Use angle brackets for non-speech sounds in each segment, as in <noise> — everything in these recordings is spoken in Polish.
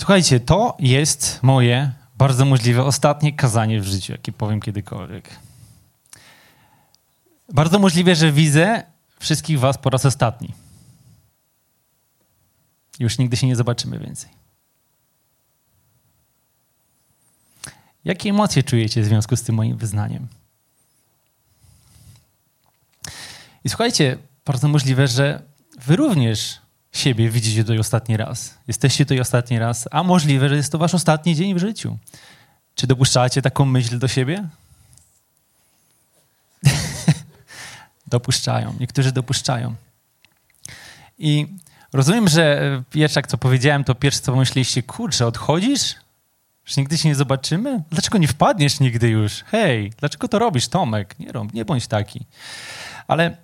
Słuchajcie, to jest moje bardzo możliwe ostatnie kazanie w życiu, jakie powiem kiedykolwiek. Bardzo możliwe, że widzę wszystkich Was po raz ostatni. Już nigdy się nie zobaczymy więcej. Jakie emocje czujecie w związku z tym moim wyznaniem? I słuchajcie, bardzo możliwe, że Wy również siebie widzicie tutaj ostatni raz. Jesteście tutaj ostatni raz, a możliwe, że jest to wasz ostatni dzień w życiu. Czy dopuszczacie taką myśl do siebie? <laughs> dopuszczają. Niektórzy dopuszczają. I rozumiem, że pierwsze, jak co powiedziałem, to pierwsze, co pomyśleliście, kurczę, odchodzisz? Że nigdy się nie zobaczymy? Dlaczego nie wpadniesz nigdy już? Hej, dlaczego to robisz, Tomek? Nie rąb, nie bądź taki. Ale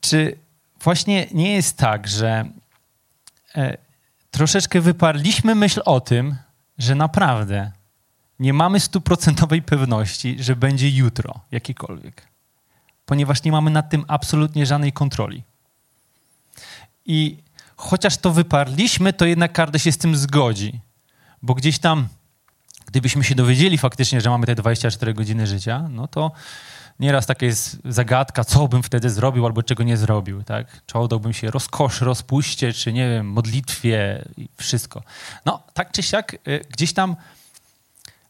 czy właśnie nie jest tak, że e, troszeczkę wyparliśmy myśl o tym, że naprawdę nie mamy stuprocentowej pewności, że będzie jutro jakiekolwiek, ponieważ nie mamy nad tym absolutnie żadnej kontroli. I chociaż to wyparliśmy, to jednak każdy się z tym zgodzi, bo gdzieś tam, gdybyśmy się dowiedzieli faktycznie, że mamy te 24 godziny życia, no to Nieraz taka jest zagadka, co bym wtedy zrobił albo czego nie zrobił, tak? Czy się rozkoszy, rozpuście, czy nie wiem, modlitwie i wszystko. No, tak czy siak, y, gdzieś tam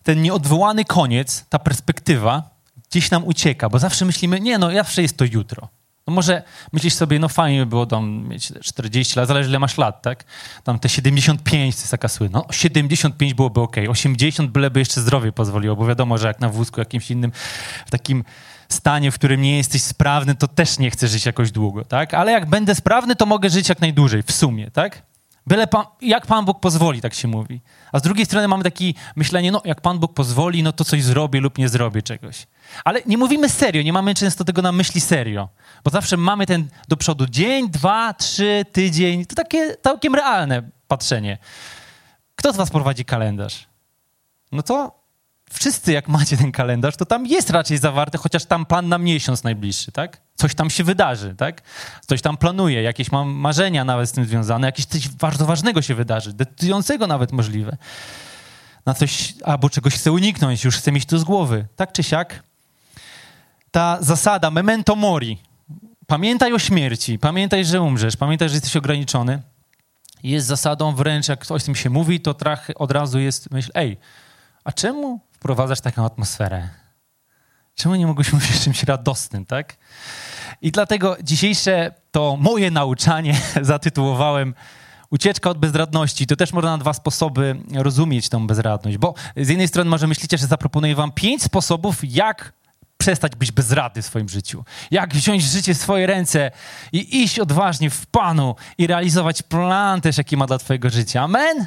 ten nieodwołany koniec, ta perspektywa gdzieś nam ucieka, bo zawsze myślimy, nie no, zawsze jest to jutro. No może myślisz sobie, no fajnie by było tam mieć 40 lat, zależy ile masz lat, tak? Tam te 75 to jest taka słynna. No 75 byłoby ok, 80 byleby jeszcze zdrowie pozwoliło, bo wiadomo, że jak na wózku jakimś innym, w takim stanie, w którym nie jesteś sprawny, to też nie chcę żyć jakoś długo, tak? Ale jak będę sprawny, to mogę żyć jak najdłużej, w sumie, tak? Byle pan, jak Pan Bóg pozwoli, tak się mówi. A z drugiej strony mamy takie myślenie, no jak Pan Bóg pozwoli, no to coś zrobię lub nie zrobię czegoś. Ale nie mówimy serio, nie mamy często tego na myśli serio. Bo zawsze mamy ten do przodu dzień, dwa, trzy, tydzień. To takie całkiem realne patrzenie. Kto z was prowadzi kalendarz? No to wszyscy jak macie ten kalendarz, to tam jest raczej zawarte, chociaż tam plan na miesiąc najbliższy, tak? Coś tam się wydarzy, tak? Coś tam planuje, jakieś mam marzenia nawet z tym związane, jakieś coś bardzo ważnego się wydarzy, decydującego nawet możliwe. Na coś, albo czegoś chcę uniknąć, już chcę mieć to z głowy. Tak czy siak, ta zasada memento mori, pamiętaj o śmierci, pamiętaj, że umrzesz, pamiętaj, że jesteś ograniczony, jest zasadą wręcz, jak ktoś z tym się mówi, to trach od razu jest myśl, ej, a czemu wprowadzać taką atmosferę? Czemu nie mogłyśmy <laughs> mówić czymś radosnym, tak? I dlatego dzisiejsze to moje nauczanie <laughs> zatytułowałem Ucieczka od bezradności. To też można na dwa sposoby rozumieć tą bezradność, bo z jednej strony może myślicie, że zaproponuję wam pięć sposobów, jak przestać być bezradny w swoim życiu. Jak wziąć życie w swoje ręce i iść odważnie w Panu i realizować plan też, jaki ma dla twojego życia. Amen?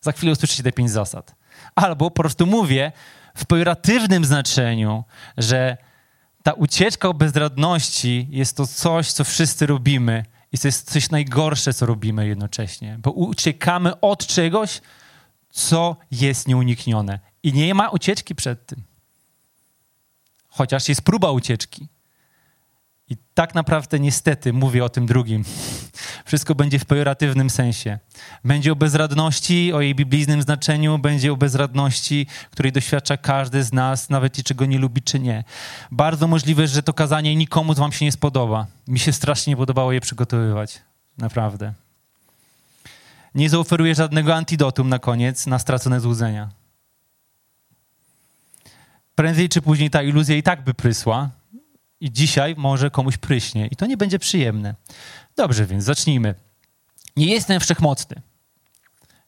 Za chwilę usłyszycie te pięć zasad. Albo po prostu mówię w pejoratywnym znaczeniu, że ta ucieczka od bezradności jest to coś, co wszyscy robimy i to jest coś najgorsze, co robimy jednocześnie, bo uciekamy od czegoś, co jest nieuniknione. I nie ma ucieczki przed tym. Chociaż jest próba ucieczki. I tak naprawdę niestety mówię o tym drugim. Wszystko będzie w pejoratywnym sensie. Będzie o bezradności, o jej biblijnym znaczeniu, będzie o bezradności, której doświadcza każdy z nas, nawet i czego nie lubi czy nie. Bardzo możliwe, że to kazanie nikomu z wam się nie spodoba. Mi się strasznie nie podobało je przygotowywać. Naprawdę. Nie zaoferuję żadnego antidotum na koniec na stracone złudzenia. Prędzej czy później ta iluzja i tak by prysła, i dzisiaj może komuś pryśnie i to nie będzie przyjemne. Dobrze, więc zacznijmy. Nie jestem wszechmocny.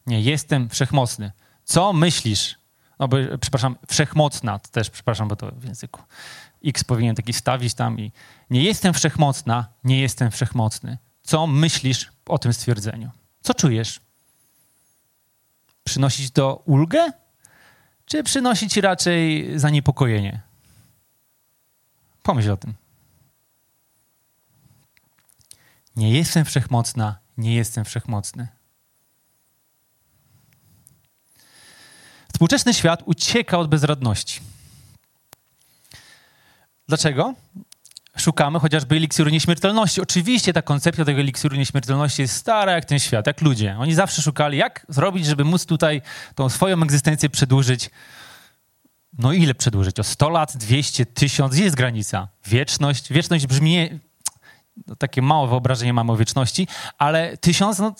Nie jestem wszechmocny. Co myślisz? No bo, przepraszam, wszechmocna, też przepraszam, bo to w języku X powinien taki stawić tam i nie jestem wszechmocna, nie jestem wszechmocny. Co myślisz o tym stwierdzeniu? Co czujesz? Przynosić to ulgę? Czy przynosić raczej zaniepokojenie? Pomyśl o tym. Nie jestem wszechmocna, nie jestem wszechmocny. Współczesny świat ucieka od bezradności. Dlaczego? szukamy chociażby eliksiru nieśmiertelności. Oczywiście ta koncepcja tego eliksiru nieśmiertelności jest stara jak ten świat, jak ludzie. Oni zawsze szukali, jak zrobić, żeby móc tutaj tą swoją egzystencję przedłużyć. No ile przedłużyć? O 100 lat, 200, 1000? Jest granica. Wieczność. Wieczność brzmi no, takie małe wyobrażenie mamy o wieczności, ale tysiąc, no,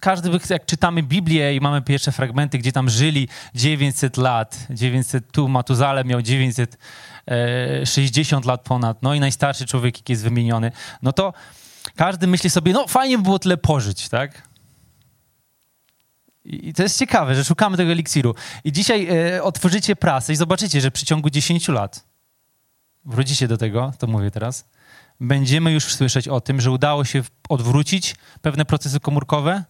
każdy, jak czytamy Biblię i mamy pierwsze fragmenty, gdzie tam żyli 900 lat, 900, tu Matuzale miał 960 e, lat ponad, no i najstarszy człowiek, jaki jest wymieniony, no to każdy myśli sobie, no fajnie by było tyle pożyć, tak? I to jest ciekawe, że szukamy tego eliksiru. I dzisiaj e, otworzycie prasę i zobaczycie, że w przeciągu 10 lat, wrócicie do tego, to mówię teraz, będziemy już słyszeć o tym, że udało się odwrócić pewne procesy komórkowe,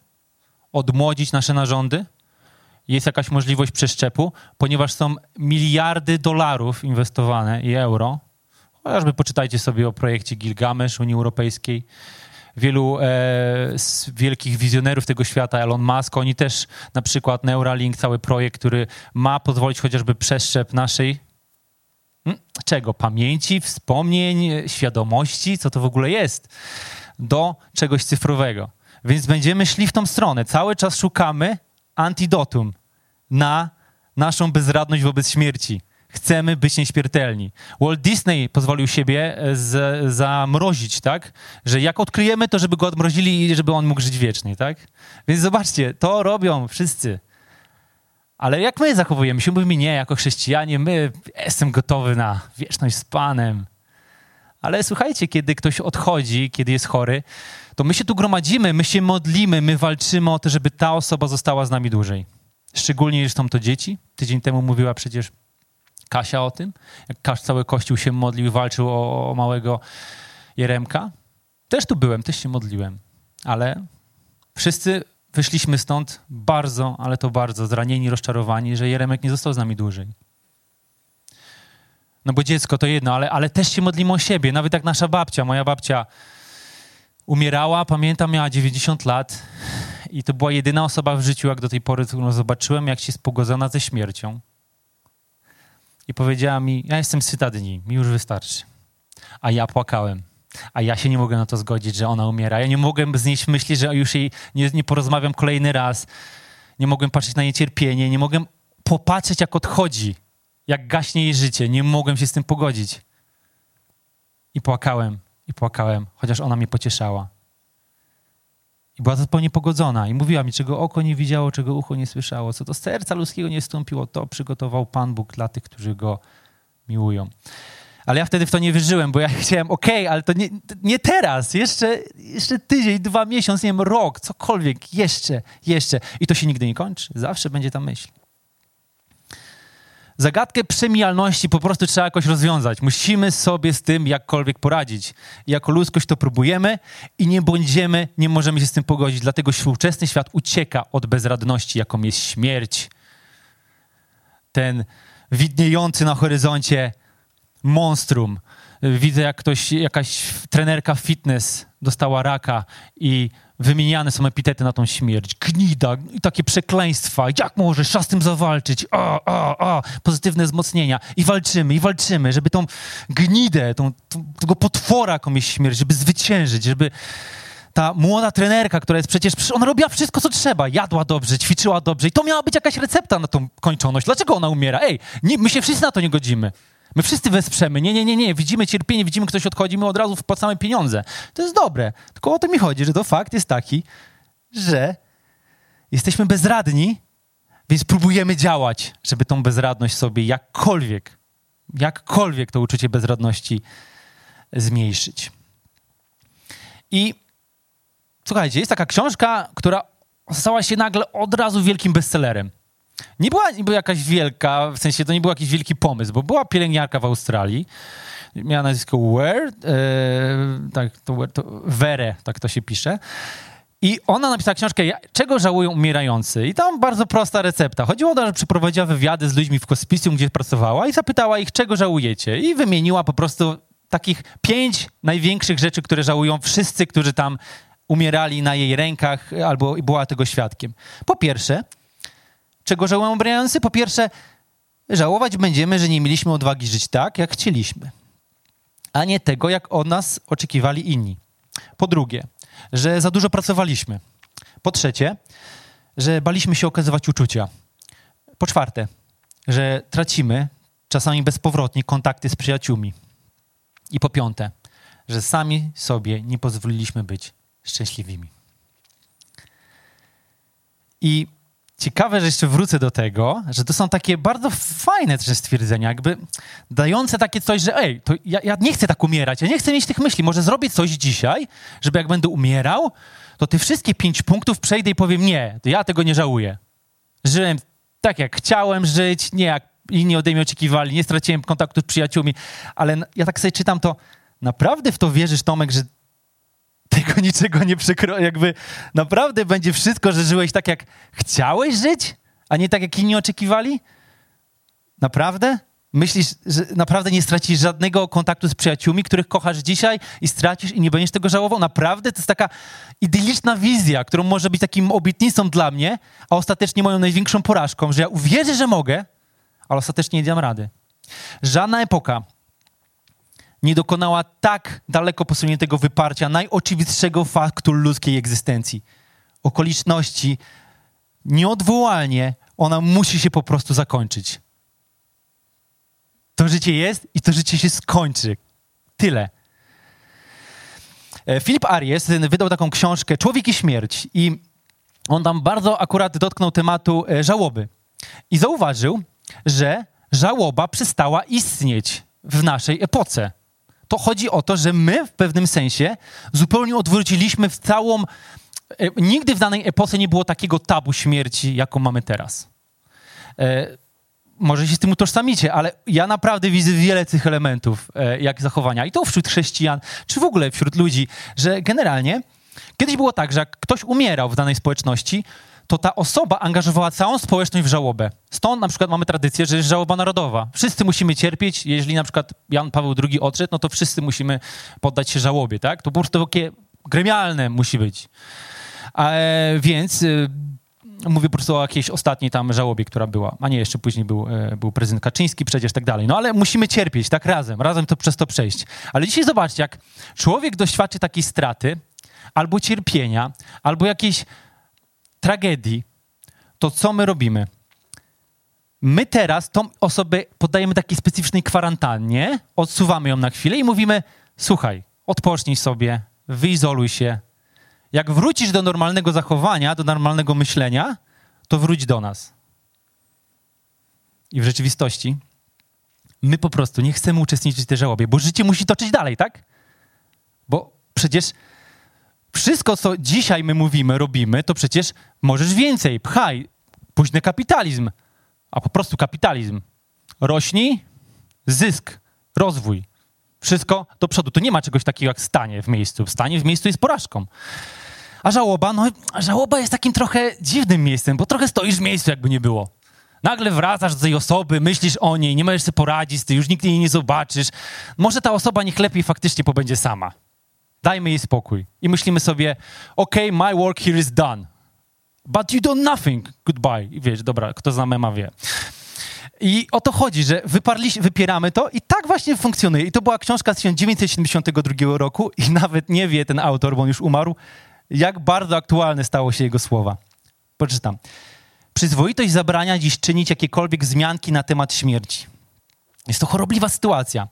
odmłodzić nasze narządy. Jest jakaś możliwość przeszczepu, ponieważ są miliardy dolarów inwestowane i euro. Chociażby poczytajcie sobie o projekcie Gilgamesz Unii Europejskiej. Wielu e, wielkich wizjonerów tego świata, Elon Musk, oni też na przykład Neuralink, cały projekt, który ma pozwolić chociażby przeszczep naszej Hmm? Czego? Pamięci, wspomnień, świadomości, co to w ogóle jest, do czegoś cyfrowego. Więc będziemy szli w tą stronę. Cały czas szukamy antidotum na naszą bezradność wobec śmierci. Chcemy być nieśmiertelni. Walt Disney pozwolił siebie e, z, zamrozić, tak? Że jak odkryjemy to, żeby go odmrozili i żeby on mógł żyć wiecznie, tak? Więc zobaczcie, to robią wszyscy. Ale jak my zachowujemy się? Mówimy nie, jako chrześcijanie, my jestem gotowy na wieczność z Panem. Ale słuchajcie, kiedy ktoś odchodzi, kiedy jest chory, to my się tu gromadzimy, my się modlimy, my walczymy o to, żeby ta osoba została z nami dłużej. Szczególnie, są to dzieci. Tydzień temu mówiła przecież Kasia o tym, jak cały Kościół się modlił i walczył o, o małego Jeremka. Też tu byłem, też się modliłem, ale wszyscy wyszliśmy stąd bardzo, ale to bardzo zranieni, rozczarowani, że Jeremek nie został z nami dłużej. No bo dziecko to jedno, ale, ale też się modlimy o siebie. Nawet jak nasza babcia, moja babcia umierała, pamiętam, miała 90 lat i to była jedyna osoba w życiu, jak do tej pory, którą zobaczyłem, jak się jest pogodzona ze śmiercią. I powiedziała mi, ja jestem syta dni, mi już wystarczy. A ja płakałem. A ja się nie mogę na to zgodzić, że ona umiera. Ja nie mogłem znieść myśli, że już jej nie, nie porozmawiam kolejny raz. Nie mogłem patrzeć na jej cierpienie. Nie mogłem popatrzeć, jak odchodzi, jak gaśnie jej życie. Nie mogłem się z tym pogodzić. I płakałem, i płakałem, chociaż ona mnie pocieszała. I była zupełnie pogodzona i mówiła mi, czego oko nie widziało, czego ucho nie słyszało, co do serca ludzkiego nie wstąpiło, to przygotował Pan Bóg dla tych, którzy Go miłują. Ale ja wtedy w to nie wierzyłem, bo ja <laughs> chciałem, okej, okay, ale to nie, nie teraz, jeszcze, jeszcze tydzień, dwa miesiące, nie wiem, rok, cokolwiek, jeszcze, jeszcze. I to się nigdy nie kończy. Zawsze będzie ta myśl. Zagadkę przemijalności po prostu trzeba jakoś rozwiązać. Musimy sobie z tym jakkolwiek poradzić. Jako ludzkość to próbujemy i nie będziemy, nie możemy się z tym pogodzić. Dlatego współczesny świat ucieka od bezradności, jaką jest śmierć. Ten widniejący na horyzoncie monstrum. Widzę, jak ktoś, jakaś trenerka fitness dostała raka i wymieniane są epitety na tą śmierć. Gnida i takie przekleństwa. Jak możesz z tym zawalczyć? O, o, o. Pozytywne wzmocnienia. I walczymy, i walczymy, żeby tą gnidę, tą, tą, tego potwora jakąś śmierć, żeby zwyciężyć, żeby ta młoda trenerka, która jest przecież, ona robiła wszystko, co trzeba. Jadła dobrze, ćwiczyła dobrze i to miała być jakaś recepta na tą kończoność. Dlaczego ona umiera? Ej, nie, my się wszyscy na to nie godzimy. My wszyscy wesprzemy. Nie, nie, nie, nie. Widzimy cierpienie, widzimy, ktoś odchodzi, my od razu wpłacamy pieniądze. To jest dobre. Tylko o to mi chodzi, że to fakt jest taki, że jesteśmy bezradni, więc próbujemy działać, żeby tą bezradność sobie jakkolwiek, jakkolwiek to uczucie bezradności zmniejszyć. I słuchajcie, jest taka książka, która stała się nagle od razu wielkim bestsellerem. Nie była niby jakaś wielka, w sensie to nie był jakiś wielki pomysł, bo była pielęgniarka w Australii, miała nazwisko Ware, e, tak, to, to, Were, tak to się pisze. I ona napisała książkę Czego żałują umierający? I tam bardzo prosta recepta. Chodziło o to, że przeprowadziła wywiady z ludźmi w hospicjum, gdzie pracowała i zapytała ich, czego żałujecie? I wymieniła po prostu takich pięć największych rzeczy, które żałują wszyscy, którzy tam umierali na jej rękach albo była tego świadkiem. Po pierwsze, Czego żałują umierający? Po pierwsze, żałować będziemy, że nie mieliśmy odwagi żyć tak, jak chcieliśmy. a nie tego, jak od nas oczekiwali inni. Po drugie, że za dużo pracowaliśmy. Po trzecie, że baliśmy się okazywać uczucia. Po czwarte, że tracimy czasami bezpowrotnie kontakty z przyjaciółmi. I po piąte, że sami sobie nie pozwoliliśmy być szczęśliwymi. I ciekawe, że jeszcze wrócę do tego, że to są takie bardzo fajne też stwierdzenia, jakby dające takie coś, że ej, to ja, ja nie chcę tak umierać, ja nie chcę mieć tych myśli, może zrobię coś dzisiaj, żeby jak będę umierał, to te wszystkie pięć punktów przejdę i powiem nie, ja tego nie żałuję. Żyłem tak, jak chciałem żyć, nie jak inni ode mnie oczekiwali, nie straciłem kontaktu z przyjaciółmi, ale ja tak sobie czytam to, naprawdę w to wierzysz, Tomek, że <laughs> tego niczego nie przekro... jakby naprawdę będzie wszystko, że żyłeś tak, jak chciałeś żyć, a nie tak, jak inni oczekiwali? Naprawdę? Myślisz, że naprawdę nie stracisz żadnego kontaktu z przyjaciółmi, których kochasz dzisiaj i stracisz i nie będziesz tego żałował? Naprawdę? To jest taka idyliczna wizja, którą może być takim obietnicą dla mnie, a ostatecznie moją największą porażką, że ja uwierzę, że mogę, ale ostatecznie nie dam rady. Żadna epoka nie dokonała tak daleko posuniętego wyparcia najoczywistszego faktu ludzkiej egzystencji. Okoliczności nieodwołalnie ona musi się po prostu zakończyć. To życie jest i to życie się skończy. Tyle. Filip e, Aries wydał taką książkę Człowiek i śmierć i on tam bardzo akurat dotknął tematu e, żałoby. I zauważył, że żałoba przestała istnieć w naszej epoce to chodzi o to, że my w pewnym sensie zupełnie odwróciliśmy w całą. E, nigdy w danej epoce nie było takiego tabu śmierci, jaką mamy teraz. E, może się z tym utożsamicie, ale ja naprawdę widzę wiele tych elementów, e, jak zachowania. I to wśród chrześcijan, czy w ogóle wśród ludzi, że generalnie kiedyś było tak, że jak ktoś umierał w danej społeczności, to ta osoba angażowała całą społeczność w żałobę. Stąd na przykład mamy tradycję, że jest żałoba narodowa. Wszyscy musimy cierpieć. Jeśli na przykład Jan Paweł II odszedł, no to wszyscy musimy poddać się żałobie, tak? To po prostu takie gremialne musi być. E, więc y, mówię po prostu o jakiejś ostatniej tam żałobie, która była. A nie, jeszcze później był, e, był prezydent Kaczyński przecież tak dalej. No ale musimy cierpieć, tak razem, razem to przez to przejść. Ale dzisiaj zobaczcie, jak człowiek doświadczy takiej straty, albo cierpienia, albo jakiejś tragedii, to co my robimy? My teraz tą osobę poddajemy takiej specyficznej kwarantannie, odsuwamy ją na chwilę i mówimy: Słuchaj, odpocznij sobie, wyizoluj się. Jak wrócisz do normalnego zachowania, do normalnego myślenia, to wróć do nas. I w rzeczywistości my po prostu nie chcemy uczestniczyć w tej żałobie, bo życie musi toczyć dalej, tak? Bo przecież wszystko, co dzisiaj my mówimy, robimy, to przecież możesz więcej, pchaj, późny kapitalizm, a po prostu kapitalizm. Rośnij, zysk, rozwój. Wszystko do przodu. To nie ma czegoś takiego jak stanie w miejscu. Stanie w miejscu jest porażką. A żałoba, no żałoba jest takim trochę dziwnym miejscem, bo trochę stoisz w miejscu, jakby nie było. Nagle wracasz do tej osoby, myślisz o niej, nie możesz sobie poradzić, ty już nigdy jej nie zobaczysz. Może ta osoba niech lepiej faktycznie pobędzie sama. Dajmy jej spokój. I myślimy sobie, ok, my work here is done. But you do nothing. Goodbye. I wiesz, dobra, kto zna mema wie. I o to chodzi, że wyparli, wypieramy to i tak właśnie funkcjonuje. I to była książka z 1972 roku i <laughs> nawet nie wie ten autor, bo on już umarł, jak bardzo aktualne stało się jego słowa. Poczytam. Przyzwoitość zabrania dziś czynić jakiekolwiek wzmianki na temat śmierci. Jest to chorobliwa sytuacja.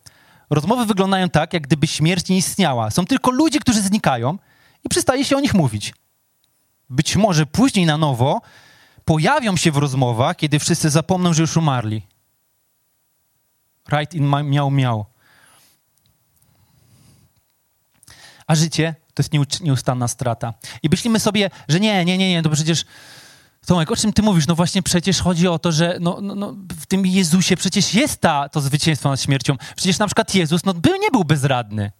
Rozmowy wyglądają tak, jak gdyby śmierć nie istniała. Są tylko ludzie, którzy znikają i przestaje się o nich mówić. Być może później na nowo pojawią się w rozmowach, kiedy wszyscy zapomną, że już umarli. Right in miał, miał. A życie to jest nieustanna strata. I myślimy sobie, że nie, nie, nie, nie, to przecież Tomek, o czym ty mówisz? No właśnie przecież chodzi o to, że no, no, no, w tym Jezusie przecież jest ta, to zwycięstwo nad śmiercią. Przecież na przykład Jezus no, był, nie był bezradny.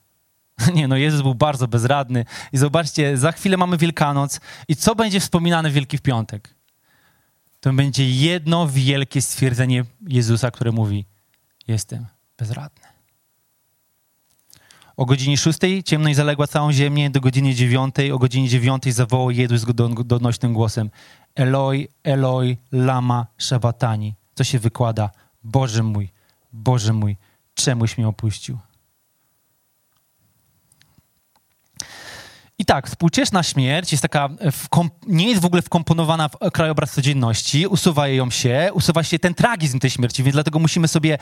<laughs> Nie, no Jezus był bardzo bezradny. I zobaczcie, za chwilę mamy Wielkanoc i co będzie wspominane w Wielki w Piątek? To będzie jedno wielkie stwierdzenie Jezusa, które mówi, jestem bezradny. O godzinie szóstej ciemność zaległa całą ziemię, do godziny dziewiątej, o godzinie dziewiątej zawołał Jezus donośnym głosem, Eloi, Eloi, lama szabatani. To się wykłada, Boże mój, Boże mój, czemuś mnie opuścił. I tak, współczesna śmierć jest taka, nie jest w ogóle wkomponowana w e, krajobraz codzienności, usuwa ją się, usuwa się ten tragizm tej śmierci, więc dlatego musimy sobie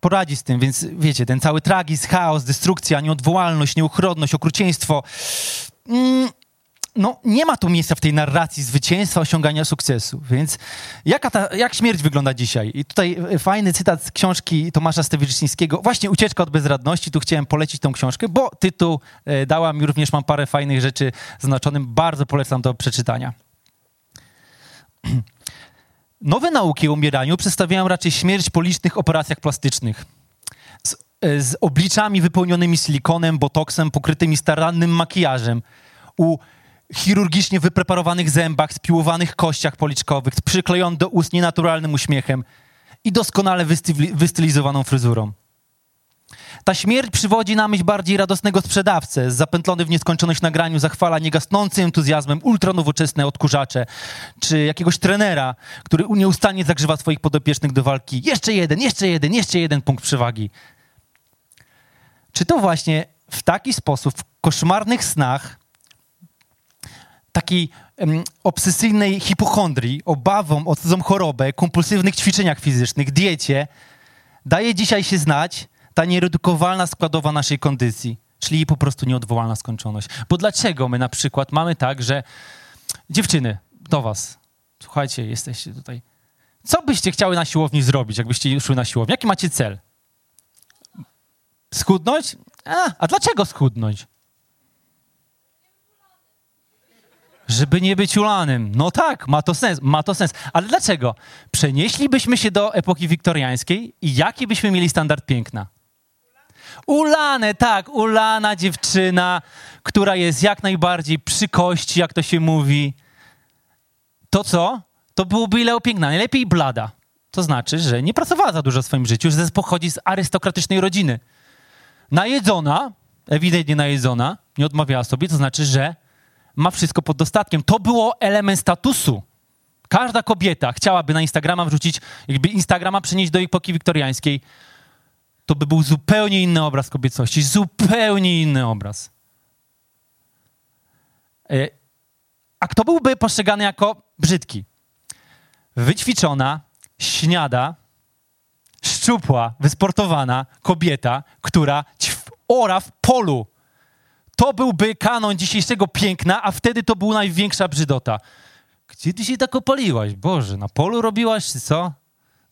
poradzić z tym, więc wiecie, ten cały tragizm, chaos, destrukcja, nieodwołalność, nieuchronność, okrucieństwo, mm, no, nie ma tu miejsca w tej narracji zwycięstwa, osiągania sukcesu. Więc jaka ta, jak śmierć wygląda dzisiaj? I tutaj e, fajny cytat z książki Tomasza Stewierzyńskiego. Właśnie Ucieczka od bezradności. Tu chciałem polecić tą książkę, bo tytuł e, dała mi również, mam parę fajnych rzeczy znaczonym. Bardzo polecam do przeczytania. <clears throat> Nowe nauki o umieraniu przedstawiają raczej śmierć po licznych operacjach plastycznych. Z, e, z obliczami wypełnionymi silikonem, botoksem, pokrytymi starannym makijażem. U chirurgicznie wypreparowanych zębach, spiłowanych kościach policzkowych, przyklejonych do ust nienaturalnym uśmiechem i doskonale wystylizowaną fryzurą. Ta śmierć przywodzi na myśl bardziej radosnego sprzedawcę, zapętlony w nieskończoność nagraniu zachwala niegasnącym entuzjazmem ultranowoczesne odkurzacze, czy jakiegoś trenera, który nieustannie zagrzewa swoich podopiecznych do walki. Jeszcze jeden, jeszcze jeden, jeszcze jeden punkt przewagi. Czy to właśnie w taki sposób, w koszmarnych snach, takiej um, obsesyjnej hipochondrii, obawą o cudzą chorobę, kompulsywnych ćwiczeniach fizycznych, diecie, daje dzisiaj się znać ta nieredukowalna składowa naszej kondycji, czyli po prostu nieodwołalna skończoność. Bo dlaczego my na przykład mamy tak, że dziewczyny, do was, słuchajcie, jesteście tutaj, co byście chciały na siłowni zrobić, jakbyście szły na siłownię? Jaki macie cel? Schudnąć? A, a dlaczego schudnąć? Żeby nie być ulanym. No tak, ma to sens, ma to sens. Ale dlaczego? Przenieślibyśmy się do epoki wiktoriańskiej i jaki byśmy mieli standard piękna? Ulane, tak, ulana dziewczyna, która jest jak najbardziej przy kości, jak to się mówi. To co? To byłoby ile piękna, najlepiej blada. To znaczy, że nie pracowała za dużo w swoim życiu, że pochodzi z arystokratycznej rodziny. Najedzona, ewidentnie najedzona, nie odmawiała sobie, to znaczy, że ma wszystko pod dostatkiem. To było element statusu. Każda kobieta chciałaby na Instagrama wrzucić, jakby Instagrama przenieść do epoki wiktoriańskiej, to by był zupełnie inny obraz kobiecości, zupełnie inny obraz. E, a kto byłby postrzegany jako brzydki? Wyćwiczona, śniada, szczupła, wysportowana kobieta, która ora w polu to byłby kanon dzisiejszego piękna, a wtedy to była największa brzydota. Gdzie ty się tak opaliłaś? Boże, na polu robiłaś, co?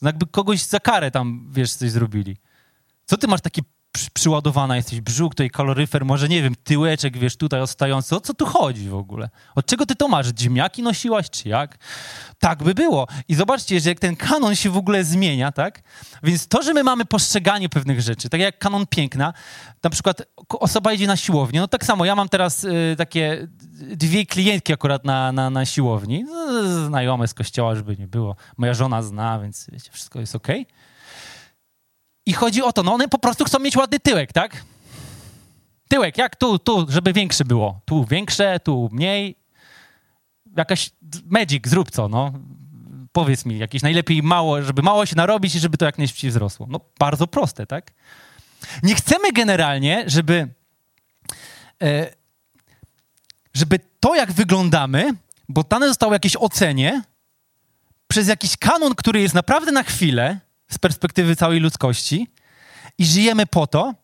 Jakby kogoś za karę tam, wiesz, coś zrobili. Co ty masz takie przyładowana jesteś, brzuch, tutaj kaloryfer, może nie wiem, tyłeczek, wiesz, tutaj odstający. O co tu chodzi w ogóle? Od czego ty to masz? Ziemniaki nosiłaś, czy jak? Tak by było. I zobaczcie, że jak ten kanon się w ogóle zmienia, tak? Więc to, że my mamy postrzeganie pewnych rzeczy, tak jak kanon piękna, na przykład osoba idzie na siłownię, no tak samo, ja mam teraz y, takie dwie klientki akurat na, na, na siłowni, no, znajome z kościoła, żeby nie było. Moja żona zna, więc wiecie, wszystko jest okej. Okay. I chodzi o to, no one po prostu chcą mieć ładny tyłek, tak? Tyłek, jak tu, tu, żeby większy było. Tu większe, tu mniej. Jakaś magic, zrób co, no. Powiedz mi, jakieś najlepiej mało, żeby mało się narobić i żeby to jak najszybciej wzrosło. No, bardzo proste, tak? Nie chcemy generalnie, żeby, e, żeby to, jak wyglądamy, bo dane zostało jakieś ocenie, przez jakiś kanon, który jest naprawdę na chwilę, z perspektywy całej ludzkości i żyjemy po to,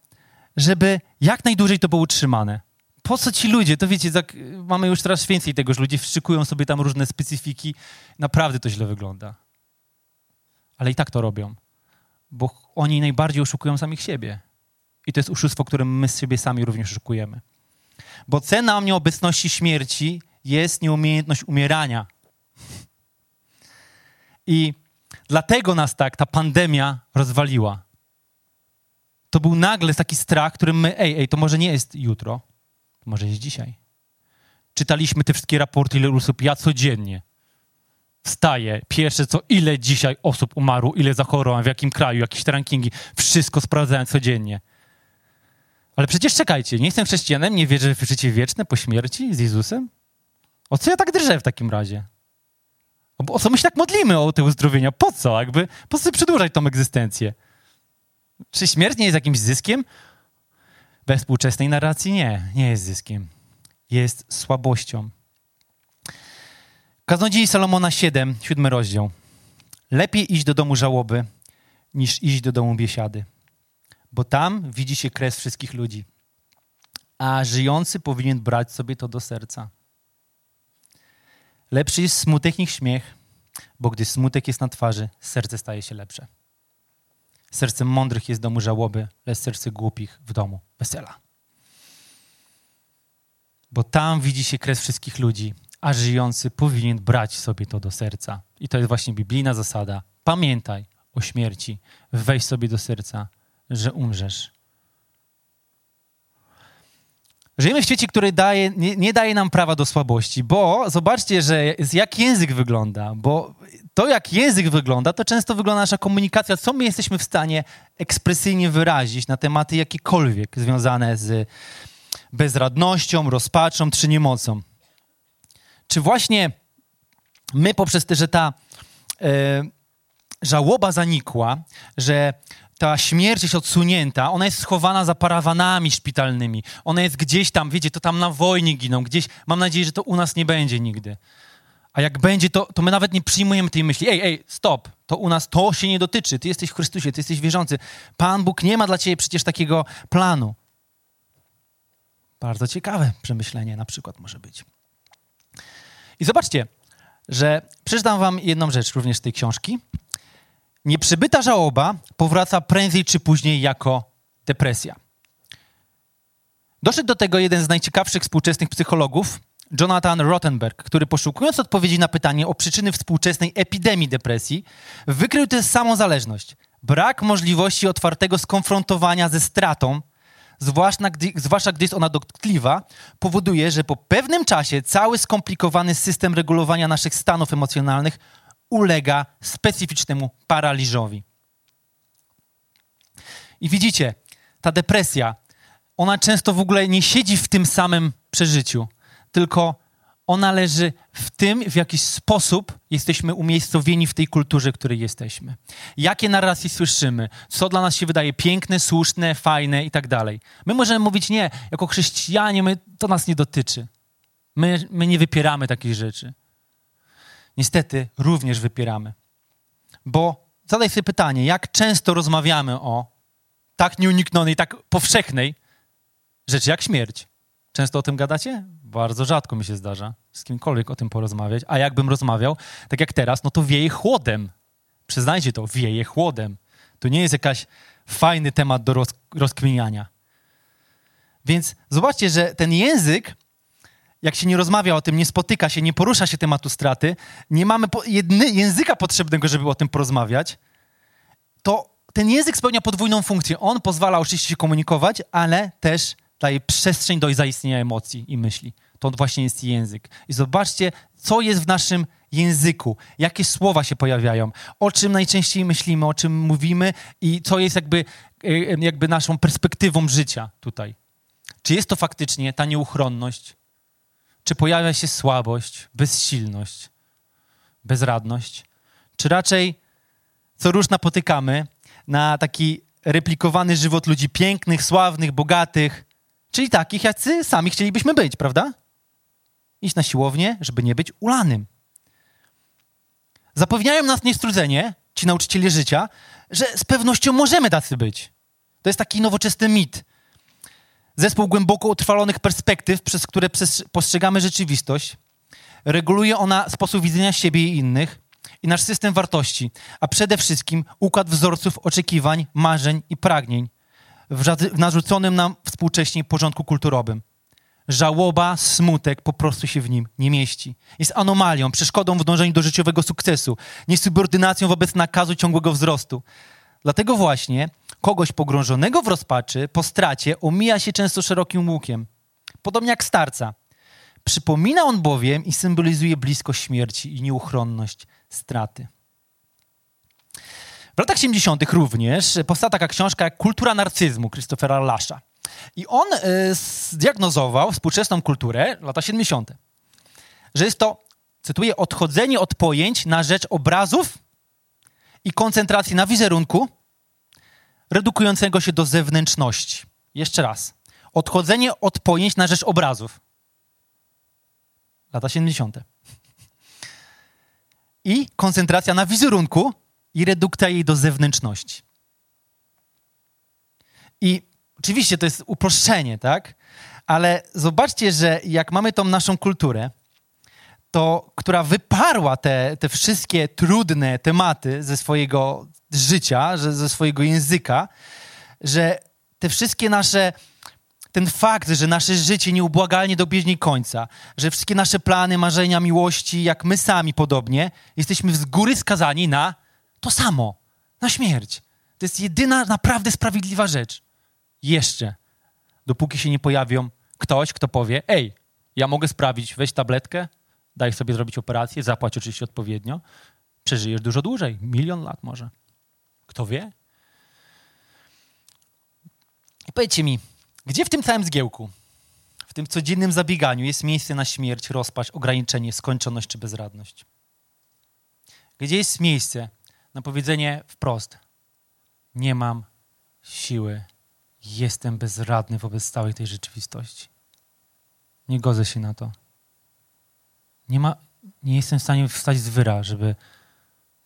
żeby jak najdłużej to było utrzymane. Po co ci ludzie? To wiecie, tak, mamy już coraz więcej tego, że ludzie wszykują sobie tam różne specyfiki. Naprawdę to źle wygląda. Ale i tak to robią, bo oni najbardziej oszukują samych siebie. I to jest oszustwo, które my z siebie sami również oszukujemy. Bo cena nieobecności śmierci jest nieumiejętność umierania. I Dlatego nas tak ta pandemia rozwaliła. To był nagle taki strach, którym my, ej, ej, to może nie jest jutro, to może jest dzisiaj. Czytaliśmy te wszystkie raporty, ile osób, ja codziennie wstaję, pierwsze co, ile dzisiaj osób umarło, ile zachorowań, w jakim kraju, jakieś te rankingi, wszystko sprawdzałem codziennie. Ale przecież czekajcie, nie jestem chrześcijanem, nie wierzę w życie wieczne po śmierci z Jezusem? O co ja tak drżę w takim razie? O co my się tak modlimy o te uzdrowienia? Po co? Jakby, po co przedłużać tą egzystencję? Czy śmierć nie jest jakimś zyskiem? We współczesnej narracji nie, nie jest zyskiem. jest słabością. Kaznodziei Salomona 7, 7 rozdział. Lepiej iść do domu żałoby, niż iść do domu biesiady, bo tam widzi się kres wszystkich ludzi, a żyjący powinien brać sobie to do serca. Lepszy jest smutek niż śmiech, bo gdy smutek jest na twarzy, serce staje się lepsze. Serce mądrych jest w domu żałoby, lecz serce głupich w domu wesela. Bo tam widzi się kres wszystkich ludzi, a żyjący powinien brać sobie to do serca. I to jest właśnie biblijna zasada. Pamiętaj o śmierci, weź sobie do serca, że umrzesz. Żyjemy w świecie, który daje, nie, nie, daje nam prawa do słabości, bo zobaczcie, że jak język wygląda, bo to, jak język wygląda, to często wygląda nasza komunikacja, co my jesteśmy w stanie ekspresyjnie wyrazić na tematy jakiekolwiek związane z bezradnością, rozpaczą czy niemocą. Czy właśnie my poprzez to, że ta e, żałoba zanikła, że ta śmierć jest odsunięta, ona jest schowana za parawanami szpitalnymi. Ona jest gdzieś tam, wiecie, to tam na wojnie giną, gdzieś. Mam nadzieję, że to u nas nie będzie nigdy. A jak będzie, to, to my nawet nie przyjmujemy tej myśli. Ej, ej, stop, to u nas to się nie dotyczy. Ty jesteś w Chrystusie, ty jesteś wierzący. Pan Bóg nie ma dla ciebie przecież takiego planu. Bardzo ciekawe przemyślenie na przykład może być. I zobaczcie, że przeczytam wam jedną rzecz również z tej książki. Nieprzybyta żałoba powraca prędzej czy później jako depresja. Doszedł do tego jeden z najciekawszych współczesnych psychologów, Jonathan Rottenberg, który poszukując odpowiedzi na pytanie o przyczyny współczesnej epidemii depresji, wykrył tę samą zależność. Brak możliwości otwartego skonfrontowania ze stratą, zwłaszcza gdy, zwłaszcza gdy jest ona dotkliwa, powoduje, że po pewnym czasie cały skomplikowany system regulowania naszych stanów emocjonalnych ulega specyficznemu paraliżowi. I widzicie, ta depresja, ona często w ogóle nie siedzi w tym samym przeżyciu, tylko ona leży w tym, w jaki sposób jesteśmy umiejscowieni w tej kulturze, w której jesteśmy. Jakie narracje słyszymy, co dla nas się wydaje piękne, słuszne, fajne i tak dalej. My możemy mówić nie, jako chrześcijanie my, to nas nie dotyczy. My, my nie wypieramy takich rzeczy niestety również wypieramy. Bo zadaj sobie pytanie, jak często rozmawiamy o tak nieuniknionej, tak powszechnej rzeczy jak śmierć? Często o tym gadacie? Bardzo rzadko mi się zdarza z kimkolwiek o tym porozmawiać. A jakbym rozmawiał, tak jak teraz, no to wieje chłodem. Przyznajcie to, wieje chłodem. To nie jest jakiś fajny temat do roz, rozkminiania. Więc zobaczcie, że ten język jak się nie rozmawia o tym, nie spotyka się, nie porusza się tematu straty, nie mamy po, jedny, języka potrzebnego, żeby o tym porozmawiać, to ten język spełnia podwójną funkcję. On pozwala oczywiście się komunikować, ale też daje przestrzeń do zaistnienia emocji i myśli. To właśnie jest język. I zobaczcie, co jest w naszym języku, jakie słowa się pojawiają, o czym najczęściej myślimy, o czym mówimy i co jest jakby, e, jakby naszą perspektywą życia tutaj. Czy jest to faktycznie ta nieuchronność, czy pojawia się słabość, bezsilność, bezradność? Czy raczej co róż napotykamy na taki replikowany żywot ludzi pięknych, sławnych, bogatych, czyli takich, jacy sami chcielibyśmy być, prawda? Iść na siłownię, żeby nie być ulanym. Zapewniają nas niestrudzenie, ci nauczyciele życia, że z pewnością możemy tacy być. To jest taki nowoczesny mit, Zespół głęboko utrwalonych perspektyw, przez które postrzegamy rzeczywistość, reguluje ona sposób widzenia siebie i innych i nasz system wartości, a przede wszystkim układ wzorców oczekiwań, marzeń i pragnień w narzuconym nam współcześnie porządku kulturowym. Żałoba, smutek po prostu się w nim nie mieści. Jest anomalią, przeszkodą w dążeniu do życiowego sukcesu, niesubordynacją wobec nakazu ciągłego wzrostu. Dlatego właśnie kogoś pogrążonego w rozpaczy po stracie omija się często szerokim łukiem. Podobnie jak starca. Przypomina on bowiem i symbolizuje bliskość śmierci i nieuchronność straty. W latach 70. również powstała taka książka jak Kultura narcyzmu Christophera Lasza. I on y, zdiagnozował współczesną kulturę lata 70. Że jest to, cytuję, odchodzenie od pojęć na rzecz obrazów i koncentracji na wizerunku, redukującego się do zewnętrzności. Jeszcze raz. Odchodzenie od pojęć na rzecz obrazów. lata 70. I koncentracja na wizerunku i redukcja jej do zewnętrzności. I oczywiście to jest uproszczenie, tak? Ale zobaczcie, że jak mamy tą naszą kulturę, to, która wyparła te, te wszystkie trudne tematy ze swojego życia, ze swojego języka, że te wszystkie nasze ten fakt, że nasze życie nieubłagalnie dobiegnie końca, że wszystkie nasze plany, marzenia, miłości, jak my sami podobnie, jesteśmy z góry skazani na to samo, na śmierć. To jest jedyna naprawdę sprawiedliwa rzecz. Jeszcze. Dopóki się nie pojawią ktoś, kto powie, ej, ja mogę sprawić, weź tabletkę, daj sobie zrobić operację, zapłać oczywiście odpowiednio, przeżyjesz dużo dłużej, milion lat może. Kto wie? I powiedzcie mi, gdzie w tym całym zgiełku, w tym codziennym zabieganiu jest miejsce na śmierć, rozpaść, ograniczenie, skończoność czy bezradność? Gdzie jest miejsce na powiedzenie wprost: Nie mam siły, jestem bezradny wobec całej tej rzeczywistości. Nie godzę się na to. Nie, ma, nie jestem w stanie wstać z wyra, żeby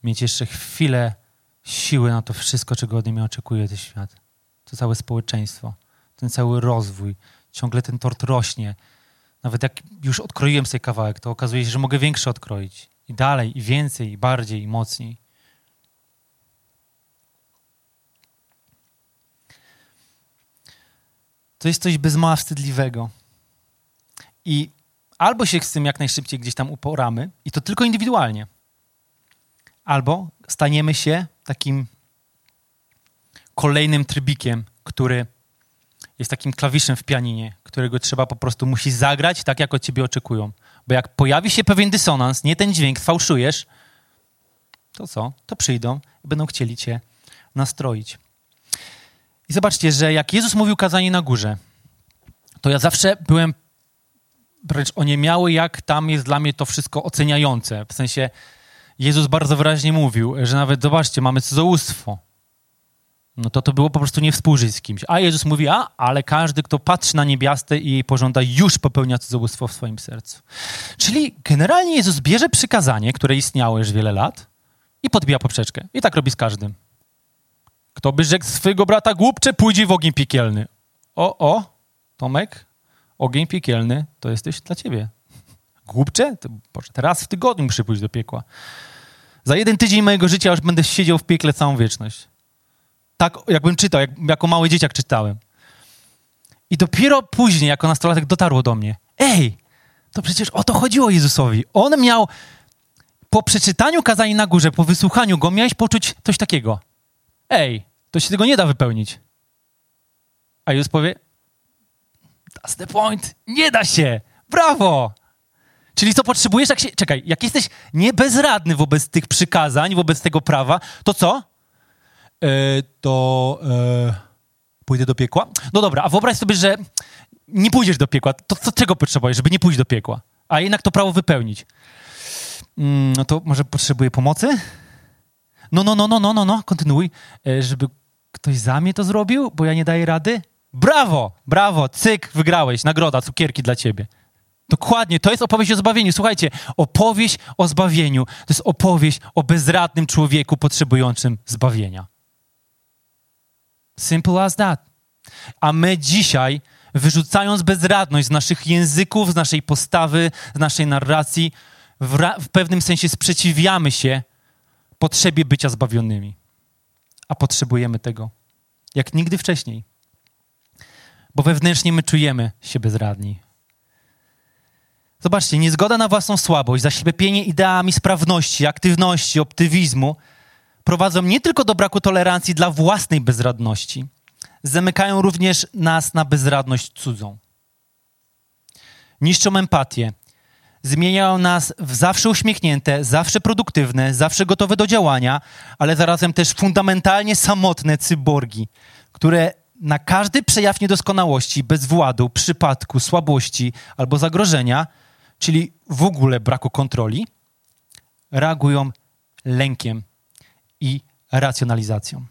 mieć jeszcze chwilę siły na to wszystko, czego ode mnie oczekuje ten świat. To całe społeczeństwo ten cały rozwój, ciągle ten tort rośnie. Nawet jak już odkroiłem sobie kawałek, to okazuje się, że mogę większy odkroić. I dalej, i więcej, i bardziej, i mocniej. To jest coś bez mała wstydliwego. I albo się z tym jak najszybciej gdzieś tam uporamy, i to tylko indywidualnie, albo staniemy się takim kolejnym trybikiem, który jest takim klawiszem w pianinie, którego trzeba po prostu musi zagrać tak, jak od ciebie oczekują. Bo jak pojawi się pewien dysonans, nie ten dźwięk, fałszujesz, to co? To przyjdą i będą chcieli cię nastroić. I zobaczcie, że jak Jezus mówił kazanie na górze, to ja zawsze byłem wręcz oniemiały, jak tam jest dla mnie to wszystko oceniające. W sensie Jezus bardzo wyraźnie mówił, że nawet, zobaczcie, mamy cudzołóstwo no to to było po prostu nie współżyć z kimś. A Jezus mówi, a, ale każdy, kto patrzy na niebiastę i jej pożąda, już popełnia cudzołóstwo w swoim sercu. Czyli generalnie Jezus bierze przykazanie, które istniało już wiele lat i podbija poprzeczkę. I tak robi z każdym. Kto by rzekł swojego brata głupcze, pójdzie w ogień piekielny. O, o, Tomek, ogień piekielny to jesteś dla ciebie. Głupcze? To, Boże, teraz w tygodniu muszę pójść do piekła. Za jeden tydzień mojego życia już będę siedział w piekle całą wieczność tak jakbym czytał, jak, jako mały dzieciak czytałem. I dopiero później, jako nastolatek, dotarło do mnie. Ej, to przecież o to chodziło Jezusowi. On miał, po przeczytaniu kazania na górze, po wysłuchaniu go, miałeś poczuć coś takiego. Ej, to się tego nie da wypełnić. A Jezus powie, that's the point, nie da się, brawo. Czyli co potrzebujesz, jak się, czekaj, jak jesteś niebezradny wobec tych przykazań, wobec tego prawa, to co? E, to e, pójdę do piekła. No dobra, a wyobraź sobie, że nie pójdziesz do piekła. To, to czego potrzebujesz, żeby nie pójść do piekła? A jednak to prawo wypełnić. Mm, no to może potrzebuję pomocy? No, no, no, no, no, no, no, kontynuuj. E, żeby ktoś za mnie to zrobił, bo ja nie daję rady? Brawo, brawo, cyk, wygrałeś, nagroda, cukierki dla ciebie. Dokładnie, to jest opowieść o zbawieniu. Słuchajcie, opowieść o zbawieniu to jest opowieść o bezradnym człowieku potrzebującym zbawienia. Simple as that. A my dzisiaj, wyrzucając bezradność z naszych języków, z naszej postawy, z naszej narracji, w, w pewnym sensie sprzeciwiamy się potrzebie bycia zbawionymi. A potrzebujemy tego jak nigdy wcześniej. Bo wewnętrznie my czujemy się bezradni. Zobaczcie, niezgoda na własną słabość, zaślepienie ideami sprawności, aktywności, optymizmu – prowadzą nie tylko do braku tolerancji dla własnej bezradności, zamykają również nas na bezradność cudzą. Niszczą empatię, zmieniają nas w zawsze uśmiechnięte, zawsze produktywne, zawsze gotowe do działania, ale zarazem też fundamentalnie samotne cyborgi, które na każdy przejaw niedoskonałości, bezwładu, przypadku, słabości albo zagrożenia, czyli w ogóle braku kontroli, reagują lękiem i racjonalizacją.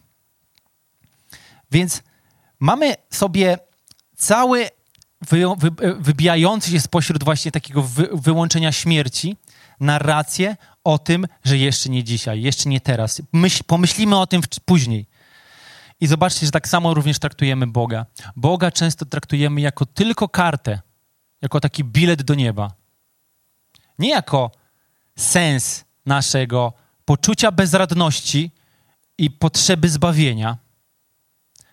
Więc mamy sobie cały wy, wy, wybijający się spośród właśnie takiego wy, wyłączenia śmierci narrację o tym, że jeszcze nie dzisiaj, jeszcze nie teraz. Myśl, pomyślimy o tym w, później. I zobaczcie, że tak samo również traktujemy Boga. Boga często traktujemy jako tylko kartę, jako taki bilet do nieba. Nie jako sens naszego poczucia bezradności i potrzeby zbawienia,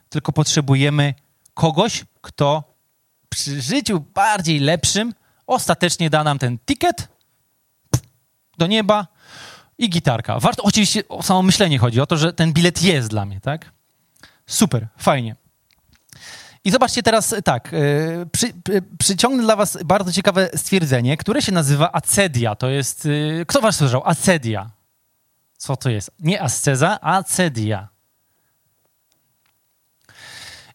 tylko potrzebujemy kogoś, kto przy życiu bardziej lepszym ostatecznie da nam ten ticket do nieba i gitarka. Warto, oczywiście o samo myślenie chodzi, o to, że ten bilet jest dla mnie, tak? Super, fajnie. I zobaczcie teraz tak, yy, przy, przy, przyciągnę dla was bardzo ciekawe stwierdzenie, które się nazywa acedia. To jest, yy, kto was słyszał? Acedia. Co to jest? Nie asceza, acedia.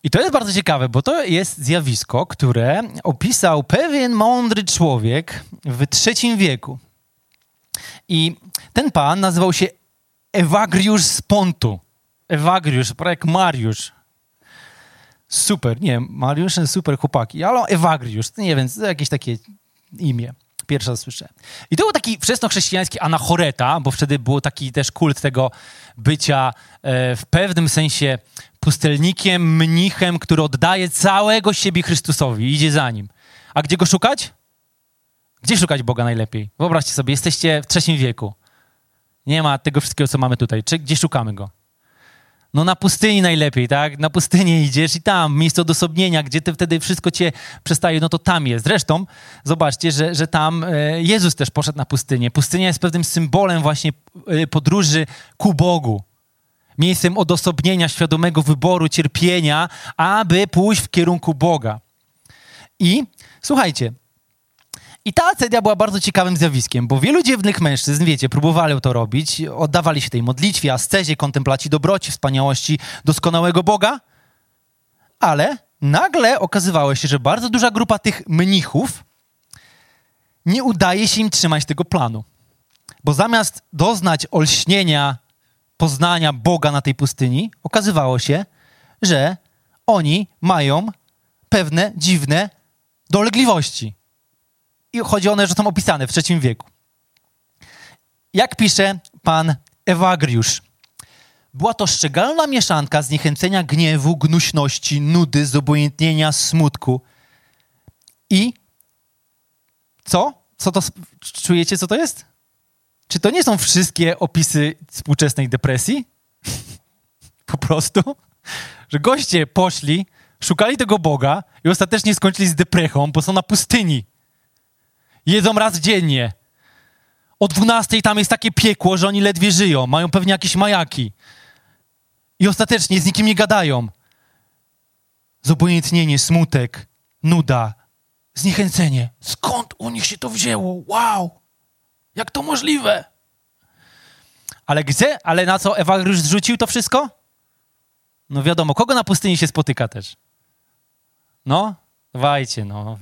I to jest bardzo ciekawe, bo to jest zjawisko, które opisał pewien mądry człowiek w III wieku. I ten pan nazywał się Ewagriusz z Pontu. Ewagriusz, jak Mariusz. Super, nie, Mariusz super chłopaki, ale Ewagriusz, nie wiem, jakieś takie imię. Pierwszy raz słyszę. I to był taki wczesnochrześcijański anachoreta, bo wtedy był taki też kult tego bycia e, w pewnym sensie pustelnikiem, mnichem, który oddaje całego siebie Chrystusowi i idzie za nim. A gdzie go szukać? Gdzie szukać Boga najlepiej? Wyobraźcie sobie, jesteście w trzecim wieku. Nie ma tego wszystkiego, co mamy tutaj. Czy, gdzie szukamy go? No na pustyni najlepiej, tak? Na pustynię idziesz i tam, miejsce odosobnienia, gdzie ty wtedy wszystko cię przestaje, no to tam jest. Zresztą zobaczcie, że, że tam e, Jezus też poszedł na pustynię. Pustynia jest pewnym symbolem właśnie e, podróży ku Bogu. Miejscem odosobnienia, świadomego wyboru, cierpienia, aby pójść w kierunku Boga. I słuchajcie, i ta acedia była bardzo ciekawym zjawiskiem, bo wielu dziewnych mężczyzn, wiecie, próbowali to robić, oddawali się tej modlitwie, ascezie, kontemplacji dobroci, wspaniałości doskonałego Boga, ale nagle okazywało się, że bardzo duża grupa tych mnichów nie udaje się im trzymać tego planu. Bo zamiast doznać olśnienia, poznania Boga na tej pustyni, okazywało się, że oni mają pewne dziwne dolegliwości i chodzi one, że są opisane w III wieku. Jak pisze pan Ewagriusz, była to szczegalna mieszanka zniechęcenia gniewu, gnuśności, nudy, zobojętnienia, smutku. I co? Co to czujecie, co to jest? Czy to nie są wszystkie opisy współczesnej depresji? <laughs> po prostu? Że goście poszli, szukali tego Boga i ostatecznie skończyli z deprechą, bo są na pustyni. Jedzą raz dziennie. O 12 tam jest takie piekło, że oni ledwie żyją. Mają pewnie jakieś majaki. I ostatecznie z nikim nie gadają. Zobojętnienie, smutek, nuda, zniechęcenie. Skąd u nich się to wzięło? Wow! Jak to możliwe? Ale gdzie? Ale na co Ewagriusz zrzucił to wszystko? No wiadomo, kogo na pustyni się spotyka też? No, Dawajcie, no.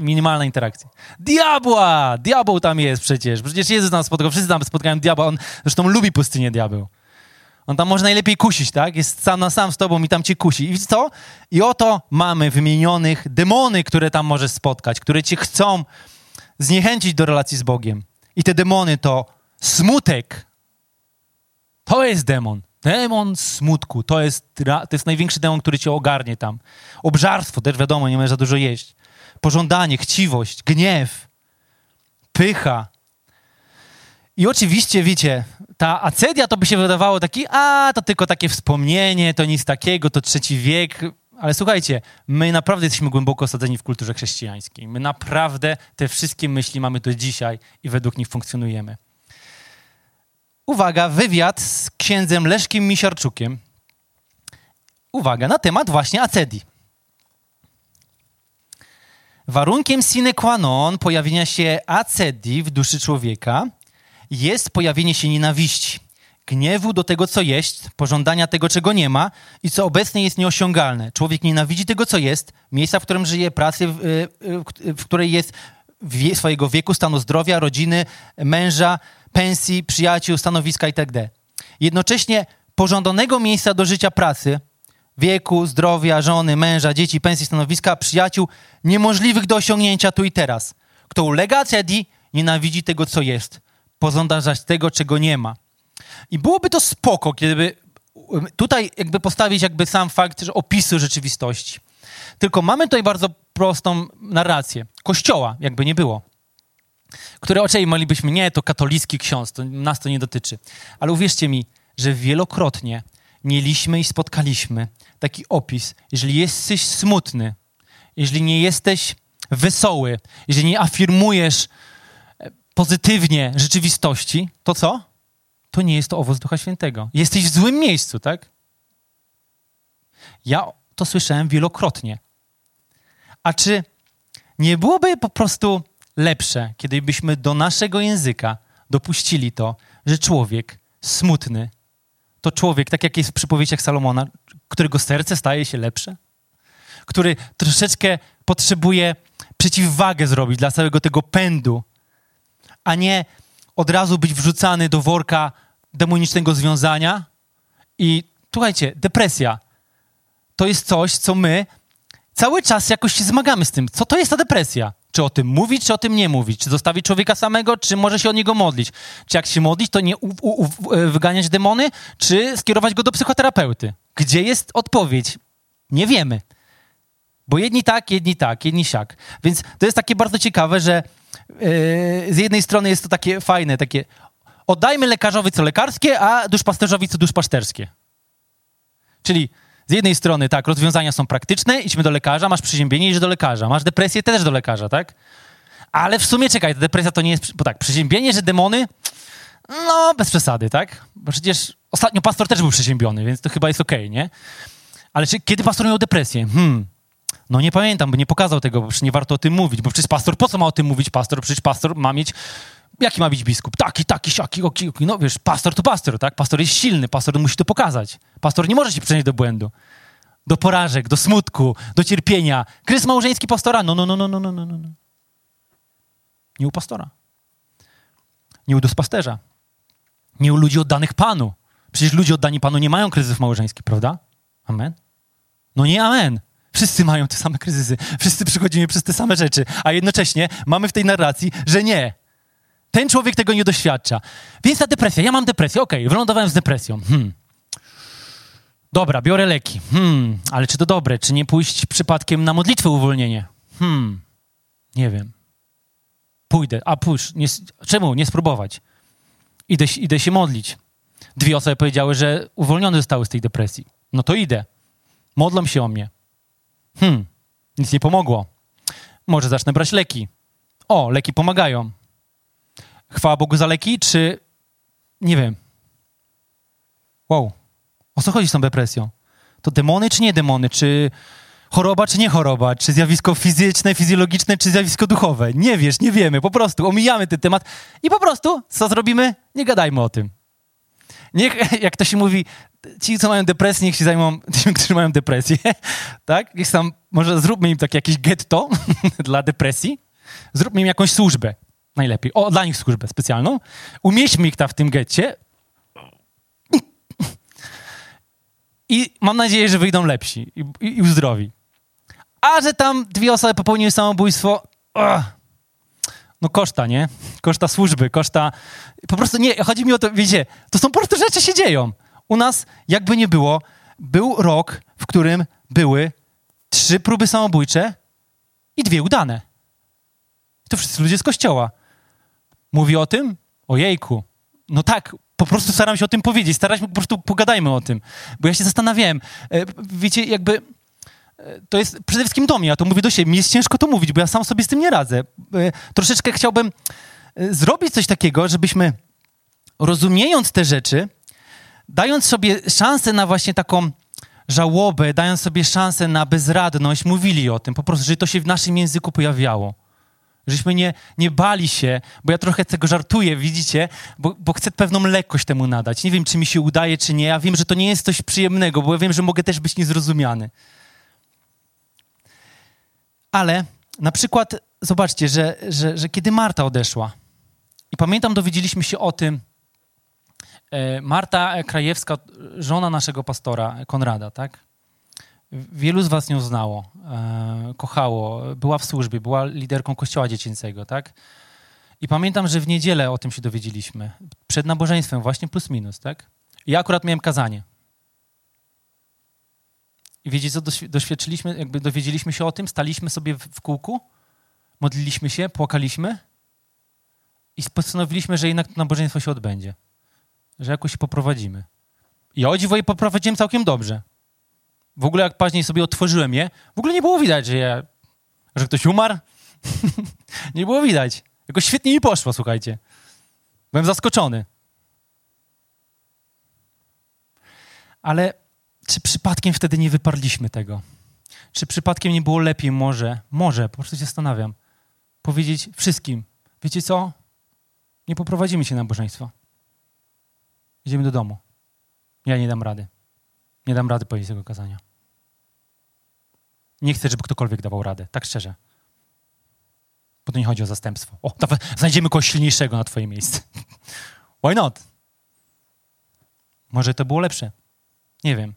Minimalna interakcja. Diabła! Diabeł tam jest przecież. Przecież Jezus tam spotkał, wszyscy tam spotkają diabła. On zresztą lubi pustynię diabeł. On tam może najlepiej kusić, tak? Jest sam na sam z tobą i tam cię kusi. I co? I oto mamy wymienionych demony, które tam możesz spotkać, które cię chcą zniechęcić do relacji z Bogiem. I te demony to smutek. To jest demon. Demon smutku, to jest, to jest największy demon, który cię ogarnie tam. Obżarstwo, też wiadomo, nie możesz za dużo jeść. Pożądanie, chciwość, gniew, pycha. I oczywiście, wiecie, ta acedia to by się wydawało taki, a to tylko takie wspomnienie, to nic takiego, to trzeci wiek. Ale słuchajcie, my naprawdę jesteśmy głęboko osadzeni w kulturze chrześcijańskiej. My naprawdę te wszystkie myśli mamy do dzisiaj i według nich funkcjonujemy uwaga, wywiad z księdzem Leszkiem Misiarczukiem. Uwaga, na temat właśnie acedii. Warunkiem sine qua non pojawienia się acedii w duszy człowieka jest pojawienie się nienawiści, gniewu do tego, co jest, pożądania tego, czego nie ma i co obecnie jest nieosiągalne. Człowiek nienawidzi tego, co jest, miejsca, w którym żyje, pracy, w, w, w której jest swojego wieku, stanu zdrowia, rodziny, męża, pensji, przyjaciół, stanowiska itd. Tak Jednocześnie pożądanego miejsca do życia pracy wieku, zdrowia, żony, męża, dzieci, pensji, stanowiska, przyjaciół, niemożliwych do osiągnięcia tu i teraz. Kto ulega cedi, nienawidzi tego, co jest, pożąda zaś tego, czego nie ma. I byłoby to spoko, kiedy tutaj jakby postawić jakby sam fakt opisu rzeczywistości. Tylko mamy tutaj bardzo prostą narrację. Kościoła, jakby nie było. Które oczywiście moglibyśmy, nie, to katolicki ksiądz, to nas to nie dotyczy. Ale uwierzcie mi, że wielokrotnie mieliśmy i spotkaliśmy taki opis. Jeżeli jesteś smutny, jeżeli nie jesteś wesoły, jeżeli nie afirmujesz e, pozytywnie rzeczywistości, to co? To nie jest to owoc Ducha Świętego. Jesteś w złym miejscu, tak? Ja to słyszałem wielokrotnie. A czy nie byłoby po prostu lepsze, kiedybyśmy do naszego języka dopuścili to, że człowiek smutny to człowiek, tak jak jest w przypowieściach Salomona, którego serce staje się lepsze? Który troszeczkę potrzebuje przeciwwagę zrobić dla całego tego pędu, a nie od razu być wrzucany do worka demonicznego związania. I słuchajcie, depresja to jest coś, co my cały czas jakoś się zmagamy z tym. Co to jest ta depresja? Czy o tym mówić, czy o tym nie mówić? Czy zostawić człowieka samego, czy może się o niego modlić? Czy jak się modlić, to nie u, u, u, wyganiać demony, czy skierować go do psychoterapeuty? Gdzie jest odpowiedź? Nie wiemy. Bo jedni tak, jedni tak, jedni siak. Więc to jest takie bardzo ciekawe, że yy, z jednej strony jest to takie fajne, takie oddajmy lekarzowi co lekarskie, a duszpasterzowi co duszpasterskie. Czyli z jednej strony, tak, rozwiązania są praktyczne, idźmy do lekarza, masz przeziębienie, idziesz do lekarza, masz depresję, też do lekarza, tak? Ale w sumie, czekaj, ta depresja to nie jest, bo tak, przeziębienie, że demony, no, bez przesady, tak? Bo przecież ostatnio pastor też był przeziębiony, więc to chyba jest okej, okay, nie? Ale czy, kiedy pastor miał depresję? Hmm, no nie pamiętam, bo nie pokazał tego, bo przecież nie warto o tym mówić, bo przecież pastor, po co ma o tym mówić pastor? Przecież pastor ma mieć Jaki ma być biskup? Taki, taki, siaki, oki, oki. No wiesz, pastor to pastor, tak? Pastor jest silny, pastor musi to pokazać. Pastor nie może się przenieść do błędu. Do porażek, do smutku, do cierpienia. Kryzys małżeński pastora? No, no, no, no, no, no, no, no. Nie u pastora. Nie u duszpasterza. Nie u ludzi oddanych Panu. Przecież ludzie oddani Panu nie mają kryzysów małżeńskich, prawda? Amen? No nie amen. Wszyscy mają te same kryzysy. Wszyscy przychodzimy przez te same rzeczy. A jednocześnie mamy w tej narracji, że nie. Ten człowiek tego nie doświadcza. Więc ta depresja, ja mam depresję, okej, okay, wylądowałem z depresją. Hmm. Dobra, biorę leki. Hmm, ale czy to dobre? Czy nie pójść przypadkiem na modlitwę uwolnienie? Hmm, nie wiem. Pójdę. A pójść. Nie, czemu? Nie spróbować. Idę, idę się modlić. Dwie osoby powiedziały, że uwolnione zostały z tej depresji. No to idę. Modlą się o mnie. Hmm, nic nie pomogło. Może zacznę brać leki. O, leki pomagają chwała Bogu za leki, czy nie wiem. Wow. O co chodzi z tą depresją? To demony, czy nie demony? Czy choroba, czy nie choroba? Czy zjawisko fizyczne, fizjologiczne, czy zjawisko duchowe? Nie wiesz, nie wiemy. Po prostu omijamy ten temat i po prostu co zrobimy? Nie gadajmy o tym. Niech, <laughs> jak to się mówi, ci, co mają depresję, niech się zajmą <laughs> tymi, którzy mają depresję, <laughs> tak? Niech tam, może zróbmy im takie jakieś getto dla depresji, zróbmy im jakąś służbę, najlepiej. O, dla nich służbę specjalną. Umieśćmy ich tam w tym getcie. I mam nadzieję, że wyjdą lepsi i, i, i uzdrowi. A że tam dwie osoby popełniły samobójstwo, oh, no koszta, nie? Koszta służby, koszta... Po prostu nie, chodzi mi o to, wiecie, to są po prostu rzeczy się dzieją. U nas, jakby nie było, był rok, w którym były trzy próby samobójcze i dwie udane. To wszyscy ludzie z kościoła. Mówi o tym? Ojejku. No tak, po prostu staram się o tym powiedzieć. Starajmy po prostu pogadajmy o tym. Bo ja się zastanawiałem. E, wiecie, jakby e, to jest przede wszystkim do mnie, ja to mówię do siebie. Mi jest ciężko to mówić, bo ja sam sobie z tym nie radzę. E, troszeczkę chciałbym zrobić coś takiego, żebyśmy rozumiejąc te rzeczy, dając sobie szansę na właśnie taką żałobę, dając sobie szansę na bezradność, mówili o tym. Po prostu, że to się w naszym języku pojawiało. Żeśmy nie, nie bali się, bo ja trochę tego żartuję, widzicie, bo, bo chcę pewną lekkość temu nadać. Nie wiem, czy mi się udaje, czy nie. Ja wiem, że to nie jest coś przyjemnego, bo ja wiem, że mogę też być niezrozumiany. Ale na przykład zobaczcie, że, że, że kiedy Marta odeszła, i pamiętam, dowiedzieliśmy się o tym, e, Marta Krajewska, żona naszego pastora Konrada, tak? Wielu z was nią znało, e, kochało, była w służbie, była liderką kościoła dziecięcego, tak? I pamiętam, że w niedzielę o tym się dowiedzieliśmy. Przed nabożeństwem, właśnie plus minus, tak? Ja akurat miałem kazanie. I wiecie co, doświadczyliśmy, jakby dowiedzieliśmy się o tym, staliśmy sobie w kółku, modliliśmy się, płakaliśmy i postanowiliśmy, że jednak to nabożeństwo się odbędzie. Że jakoś się poprowadzimy. I o dziwo je poprowadziłem całkiem dobrze. W ogóle jak później sobie otworzyłem je, w ogóle nie było widać, że, ja, że ktoś umarł. <laughs> nie było widać. Jakoś świetnie mi poszło, słuchajcie. Byłem zaskoczony. Ale czy przypadkiem wtedy nie wyparliśmy tego? Czy przypadkiem nie było lepiej może, może, po prostu się zastanawiam, powiedzieć wszystkim, wiecie co? Nie poprowadzimy się na nabożeństwa. Idziemy do domu. Ja nie dam rady. Nie dam rady powiedzieć tego kazania. Nie chcę, żeby ktokolwiek dawał radę, tak szczerze. Bo to nie chodzi o zastępstwo. O, znajdziemy kogoś silniejszego na twoje miejsce. <laughs> Why not? Może to było lepsze. Nie wiem.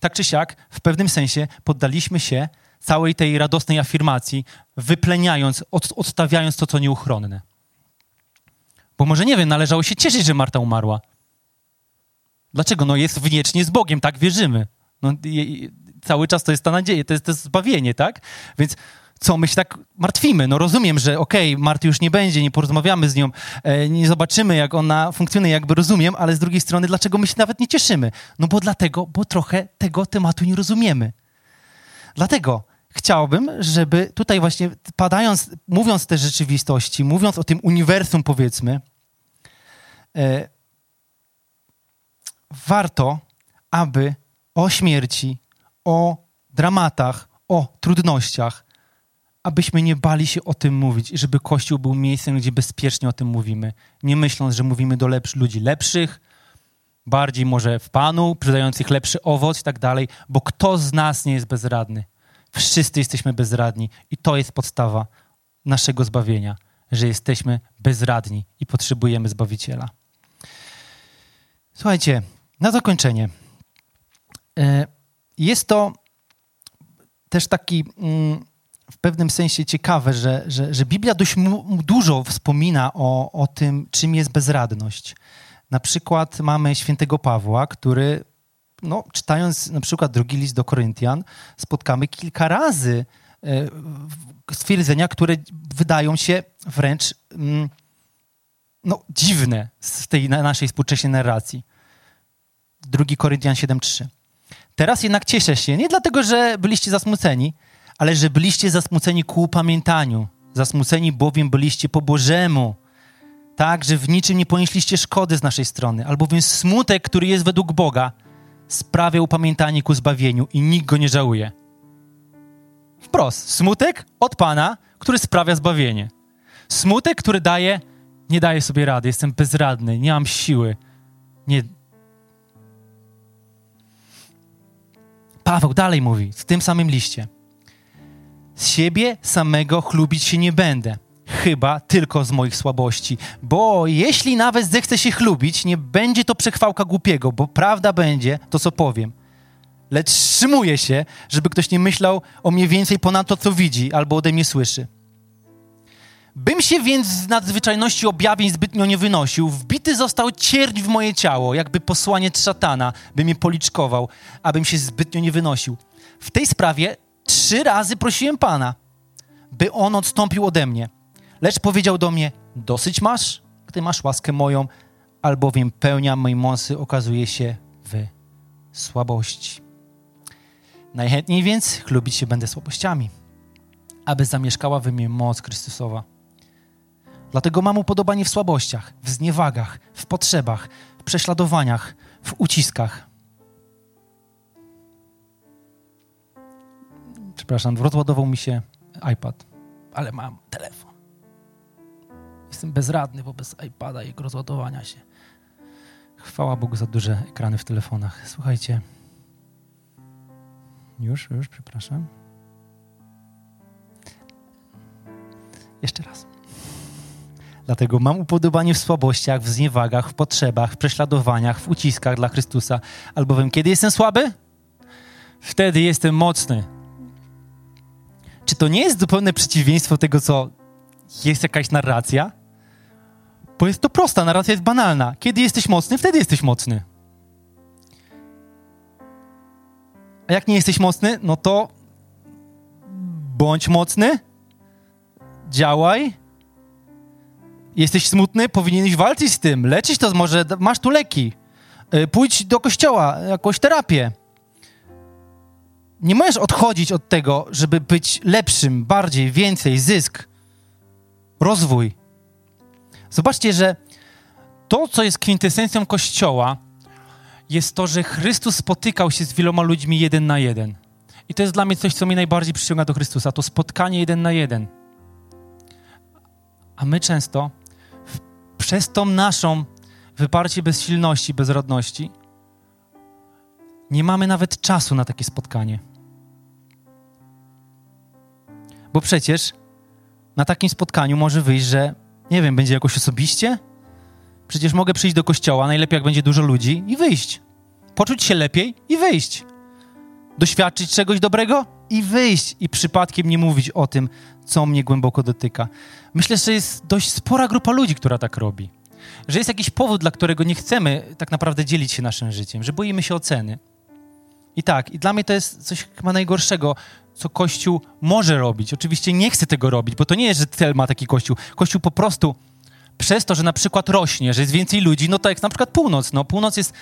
Tak czy siak, w pewnym sensie poddaliśmy się całej tej radosnej afirmacji, wypleniając, od, odstawiając to, co nieuchronne. Bo może, nie wiem, należało się cieszyć, że Marta umarła. Dlaczego? No jest wiecznie z Bogiem, tak wierzymy. No, cały czas to jest ta nadzieja, to jest to zbawienie, tak? Więc co, my się tak martwimy. No rozumiem, że okej, okay, Marty już nie będzie, nie porozmawiamy z nią, e, nie zobaczymy, jak ona funkcjonuje, jakby rozumiem, ale z drugiej strony, dlaczego my się nawet nie cieszymy? No bo dlatego, bo trochę tego tematu nie rozumiemy. Dlatego chciałbym, żeby tutaj właśnie padając, mówiąc te rzeczywistości, mówiąc o tym uniwersum, powiedzmy, e, warto, aby o śmierci, o dramatach, o trudnościach, abyśmy nie bali się o tym mówić i żeby Kościół był miejscem, gdzie bezpiecznie o tym mówimy, nie myśląc, że mówimy do lepsz, ludzi lepszych, bardziej może w Panu, przydających lepszy owoc i tak dalej, bo kto z nas nie jest bezradny? Wszyscy jesteśmy bezradni i to jest podstawa naszego zbawienia, że jesteśmy bezradni i potrzebujemy Zbawiciela. Słuchajcie, na zakończenie. E, jest to też taki mm, w pewnym sensie ciekawe, że, że, że Biblia dość dużo wspomina o, o tym, czym jest bezradność. Na przykład mamy świętego Pawła, który, no, czytając na przykład drugi list do Koryntian, spotkamy kilka razy e, stwierdzenia, które wydają się wręcz mm, no, dziwne z tej naszej współczesnej narracji. 2 Koryntian 7:3. Teraz jednak cieszę się, nie dlatego, że byliście zasmuceni, ale że byliście zasmuceni ku upamiętaniu. Zasmuceni bowiem byliście po Bożemu. Tak, że w niczym nie ponieśliście szkody z naszej strony, albowiem smutek, który jest według Boga, sprawia upamiętanie ku zbawieniu i nikt go nie żałuje. Wprost. Smutek od Pana, który sprawia zbawienie. Smutek, który daje, nie daje sobie rady, jestem bezradny, nie mam siły. Nie, Paweł dalej mówi w tym samym liście. Z siebie samego chlubić się nie będę, chyba tylko z moich słabości. Bo jeśli nawet zechcę się chlubić, nie będzie to przechwałka głupiego, bo prawda będzie to, co powiem. Lecz wstrzymuję się, żeby ktoś nie myślał o mnie więcej ponad to, co widzi albo ode mnie słyszy. Bym się więc z nadzwyczajności objawień zbytnio nie wynosił, wbity został cierń w moje ciało, jakby posłaniec szatana, by mnie policzkował, abym się zbytnio nie wynosił. W tej sprawie trzy razy prosiłem Pana, by On odstąpił ode mnie. Lecz powiedział do mnie, dosyć masz, gdy masz łaskę moją, albowiem pełnia mojej mocy okazuje się w słabości. Najchętniej więc chlubić się będę słabościami, aby zamieszkała we mnie moc Chrystusowa. Dlatego mam upodobanie w słabościach, w zniewagach, w potrzebach, w prześladowaniach, w uciskach. Przepraszam, rozładował mi się iPad, ale mam telefon. Jestem bezradny wobec iPada i jego rozładowania się. Chwała Bogu za duże ekrany w telefonach. Słuchajcie. Już, już, przepraszam. Jeszcze raz. Dlatego mam upodobanie w słabościach, w zniewagach, w potrzebach, w prześladowaniach, w uciskach dla Chrystusa, albowiem kiedy jestem słaby, wtedy jestem mocny. Czy to nie jest zupełne przeciwieństwo tego, co jest jakaś narracja? Bo jest to prosta, narracja jest banalna. Kiedy jesteś mocny, wtedy jesteś mocny. A jak nie jesteś mocny, no to bądź mocny, działaj. Jesteś smutny, powinieneś walczyć z tym, leczyć to, może masz tu leki. Y, pójdź do kościoła, jakąś terapię. Nie możesz odchodzić od tego, żeby być lepszym, bardziej, więcej, zysk, rozwój. Zobaczcie, że to, co jest kwintesencją Kościoła, jest to, że Chrystus spotykał się z wieloma ludźmi jeden na jeden. I to jest dla mnie coś, co mnie najbardziej przyciąga do Chrystusa, to spotkanie jeden na jeden. A my często przez tą naszą wyparcie bezsilności, bezrodności, nie mamy nawet czasu na takie spotkanie. Bo przecież na takim spotkaniu może wyjść, że nie wiem, będzie jakoś osobiście? Przecież mogę przyjść do kościoła, najlepiej jak będzie dużo ludzi i wyjść. Poczuć się lepiej i wyjść. Doświadczyć czegoś dobrego i wyjść. I przypadkiem nie mówić o tym, co mnie głęboko dotyka. Myślę, że jest dość spora grupa ludzi, która tak robi. Że jest jakiś powód, dla którego nie chcemy tak naprawdę dzielić się naszym życiem, że boimy się oceny. I tak, i dla mnie to jest coś chyba najgorszego, co Kościół może robić. Oczywiście nie chce tego robić, bo to nie jest, że cel ma taki Kościół. Kościół po prostu przez to, że na przykład rośnie, że jest więcej ludzi, no to jak na przykład północ. No, północ jest,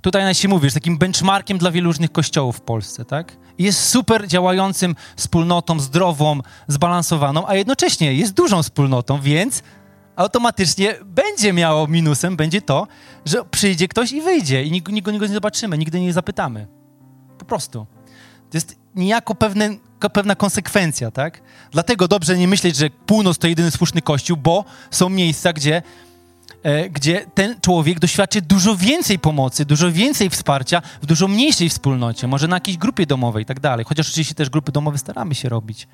tutaj nawet się mówi, takim benchmarkiem dla wielu różnych kościołów w Polsce, tak? Jest super działającym wspólnotą, zdrową, zbalansowaną, a jednocześnie jest dużą wspólnotą, więc automatycznie będzie miało minusem, będzie to, że przyjdzie ktoś i wyjdzie i nigdy go nie zobaczymy, nigdy nie zapytamy. Po prostu. To jest niejako pewne, pewna konsekwencja, tak? Dlatego dobrze nie myśleć, że północ to jedyny słuszny kościół, bo są miejsca, gdzie, gdzie ten człowiek doświadczy dużo więcej pomocy, dużo więcej wsparcia w dużo mniejszej wspólnocie, może na jakiejś grupie domowej i tak dalej. Chociaż oczywiście też grupy domowe staramy się robić.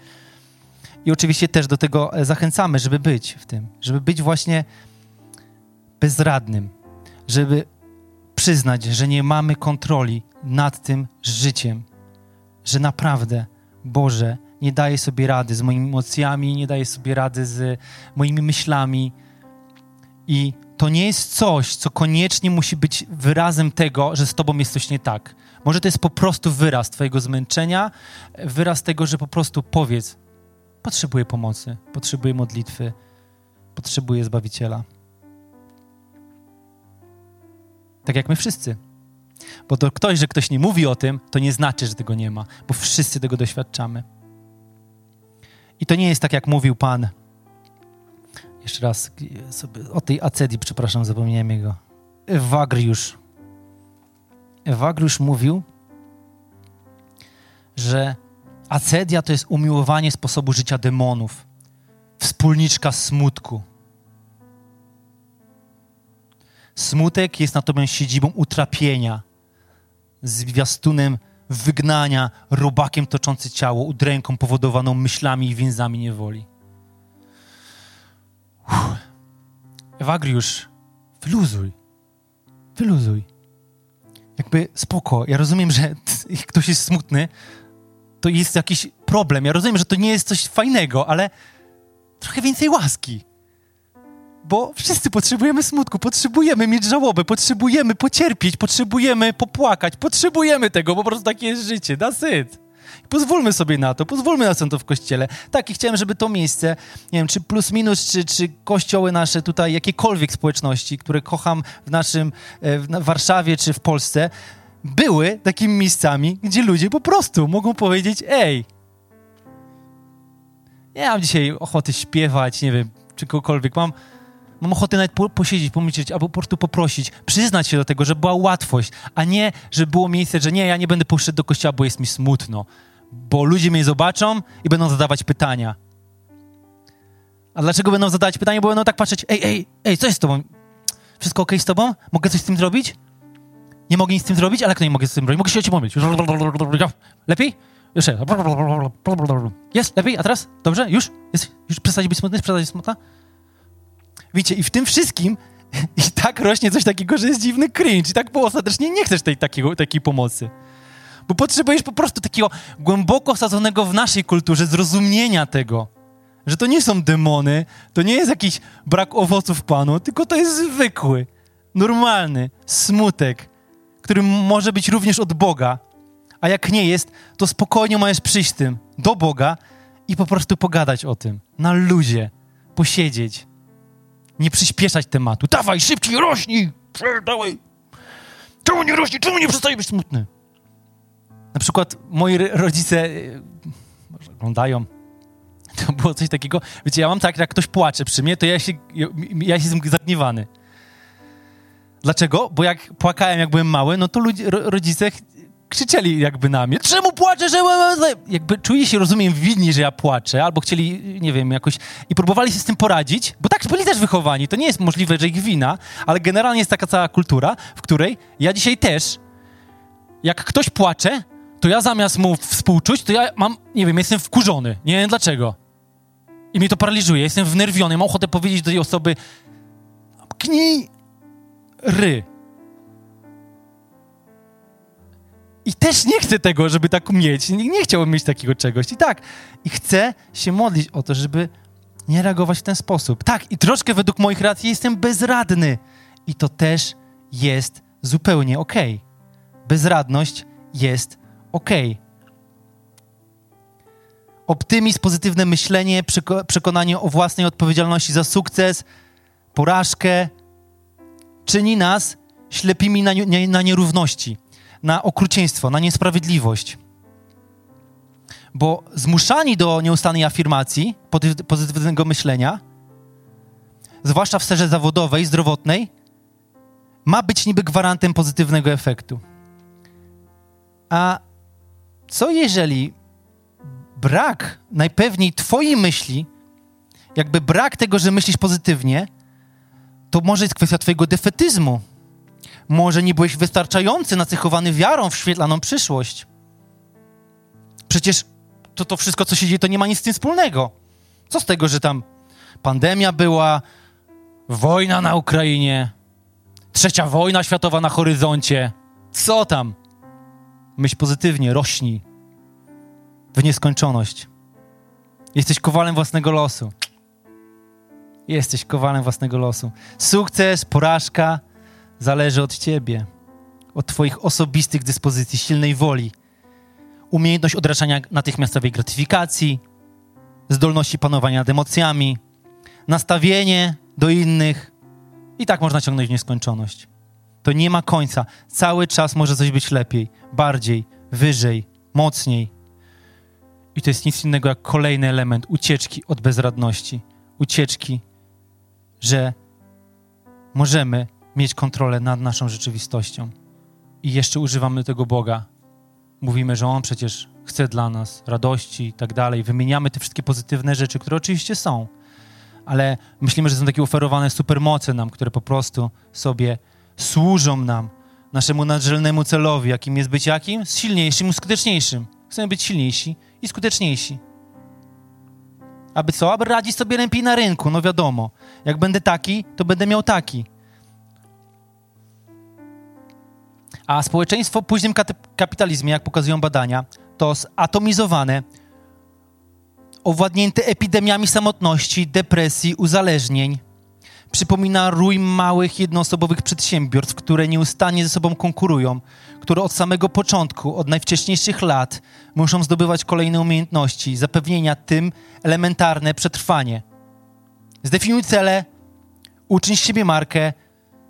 I oczywiście też do tego e, zachęcamy, żeby być w tym, żeby być właśnie bezradnym, żeby przyznać, że nie mamy kontroli nad tym życiem, że naprawdę, Boże, nie daję sobie rady z moimi emocjami, nie daję sobie rady z moimi myślami. I to nie jest coś, co koniecznie musi być wyrazem tego, że z Tobą jest coś nie tak. Może to jest po prostu wyraz Twojego zmęczenia, wyraz tego, że po prostu powiedz: Potrzebuję pomocy, potrzebuję modlitwy, potrzebuję zbawiciela. Tak jak my wszyscy. Bo to ktoś, że ktoś nie mówi o tym, to nie znaczy, że tego nie ma, bo wszyscy tego doświadczamy. I to nie jest tak, jak mówił Pan. Jeszcze raz sobie o tej acedii, przepraszam, zapomniałem jego. Ewagriusz. Ewagriusz mówił, że acedia to jest umiłowanie sposobu życia demonów, wspólniczka smutku. Smutek jest natomiast siedzibą utrapienia, zwiastunem wygnania, robakiem toczący ciało, udręką powodowaną myślami i więzami niewoli. Ewagriusz, wyluzuj. Wyluzuj. Jakby spoko. Ja rozumiem, że <laughs> ktoś jest smutny, to jest jakiś problem. Ja rozumiem, że to nie jest coś fajnego, ale trochę więcej łaski bo wszyscy potrzebujemy smutku, potrzebujemy mieć żałobę, potrzebujemy pocierpieć, potrzebujemy popłakać, potrzebujemy tego, po prostu takie jest życie, na syt. Pozwólmy sobie na to, pozwólmy na to w kościele. Tak, i chciałem, żeby to miejsce, nie wiem, czy plus minus, czy, czy kościoły nasze tutaj, jakiekolwiek społeczności, które kocham w naszym, e, w Warszawie czy w Polsce, były takimi miejscami, gdzie ludzie po prostu mogą powiedzieć, ej, ja mam dzisiaj ochoty śpiewać, nie wiem, czy kogokolwiek, mam Mam ochotę nawet po, posiedzieć, pomyśleć, albo po prostu poprosić, przyznać się do tego, że była łatwość, a nie, że było miejsce, że nie, ja nie będę poszedł do kościoła, bo jest mi smutno, bo ludzie mnie zobaczą i będą zadawać pytania. A dlaczego będą zadawać pytania? Bo będą tak patrzeć, ej, ej, ej, co jest z tobą? Wszystko ok z tobą? Mogę coś z tym zrobić? Nie mogę nic z tym zrobić? Ale jak nie mogę z tym zrobić? Mogę się o ciebie pomylić. Lepiej? Jeszcze. Jest? Lepiej? A teraz? Dobrze? Już? Jest? Już przestać być smutny? Przestać być smutna? Wiecie, i w tym wszystkim <laughs> i tak rośnie coś takiego, że jest dziwny cringe i tak po ostatecznie nie chcesz tej takiego, takiej pomocy. Bo potrzebujesz po prostu takiego głęboko sadzonego w naszej kulturze zrozumienia tego, że to nie są demony, to nie jest jakiś brak owoców Panu, tylko to jest zwykły, normalny smutek, który może być również od Boga. A jak nie jest, to spokojnie możesz przyjść tym do Boga i po prostu pogadać o tym na luzie, posiedzieć, nie przyspieszać tematu. Dawaj, szybciej, rośnij! Dawaj! Czemu nie rośnie? Czemu nie przestaje być smutny? Na przykład moi rodzice może oglądają, to było coś takiego, wiecie, ja mam tak, jak ktoś płacze przy mnie, to ja się, ja, ja jestem zagniewany. Dlaczego? Bo jak płakałem, jak byłem mały, no to ludzie, rodzice krzyczeli jakby na mnie, czemu płaczę, że... Jakby czuli się, rozumiem, winni, że ja płaczę, albo chcieli, nie wiem, jakoś... I próbowali się z tym poradzić, bo tak byli też wychowani, to nie jest możliwe, że ich wina, ale generalnie jest taka cała kultura, w której ja dzisiaj też, jak ktoś płacze, to ja zamiast mu współczuć, to ja mam, nie wiem, jestem wkurzony, nie wiem dlaczego. I mnie to paraliżuje, jestem wnerwiony, mam ochotę powiedzieć do tej osoby, knij ry. I też nie chcę tego, żeby tak mieć. Nie, nie chciałbym mieć takiego czegoś. I tak, i chcę się modlić o to, żeby nie reagować w ten sposób. Tak, i troszkę według moich racji jestem bezradny. I to też jest zupełnie okej. Okay. Bezradność jest okej. Okay. Optymizm, pozytywne myślenie, przekonanie o własnej odpowiedzialności za sukces, porażkę czyni nas ślepimi na, nie, na nierówności na okrucieństwo, na niesprawiedliwość. Bo zmuszani do nieustannej afirmacji, pozytywnego myślenia, zwłaszcza w sferze zawodowej, zdrowotnej, ma być niby gwarantem pozytywnego efektu. A co jeżeli brak najpewniej Twojej myśli, jakby brak tego, że myślisz pozytywnie, to może jest kwestia Twojego defetyzmu, może nie byłeś wystarczający nacechowany wiarą w świetlaną przyszłość. Przecież to, to wszystko, co się dzieje, to nie ma nic z tym wspólnego. Co z tego, że tam pandemia była, wojna na Ukrainie, trzecia wojna światowa na horyzoncie. Co tam? Myśl pozytywnie, rośnij w nieskończoność. Jesteś kowalem własnego losu. Jesteś kowalem własnego losu. Sukces, porażka, zależy od Ciebie, od Twoich osobistych dyspozycji, silnej woli, umiejętność odraczania natychmiastowej gratyfikacji, zdolności panowania nad emocjami, nastawienie do innych i tak można ciągnąć w nieskończoność. To nie ma końca. Cały czas może coś być lepiej, bardziej, wyżej, mocniej. I to jest nic innego jak kolejny element ucieczki od bezradności. Ucieczki, że możemy mieć kontrolę nad naszą rzeczywistością. I jeszcze używamy tego Boga. Mówimy, że On przecież chce dla nas radości i tak dalej. Wymieniamy te wszystkie pozytywne rzeczy, które oczywiście są, ale myślimy, że są takie oferowane supermoce nam, które po prostu sobie służą nam, naszemu nadrzędnemu celowi, jakim jest być jakim? Silniejszym, skuteczniejszym. Chcemy być silniejsi i skuteczniejsi. Aby co? Aby radzić sobie lepiej na rynku, no wiadomo. Jak będę taki, to będę miał taki. A społeczeństwo w późnym kapitalizmie, jak pokazują badania, to zatomizowane, owładnięte epidemiami samotności, depresji, uzależnień. Przypomina rój małych, jednoosobowych przedsiębiorstw, które nieustannie ze sobą konkurują, które od samego początku, od najwcześniejszych lat muszą zdobywać kolejne umiejętności, zapewnienia tym elementarne przetrwanie. Zdefiniuj cele, uczyń z siebie markę,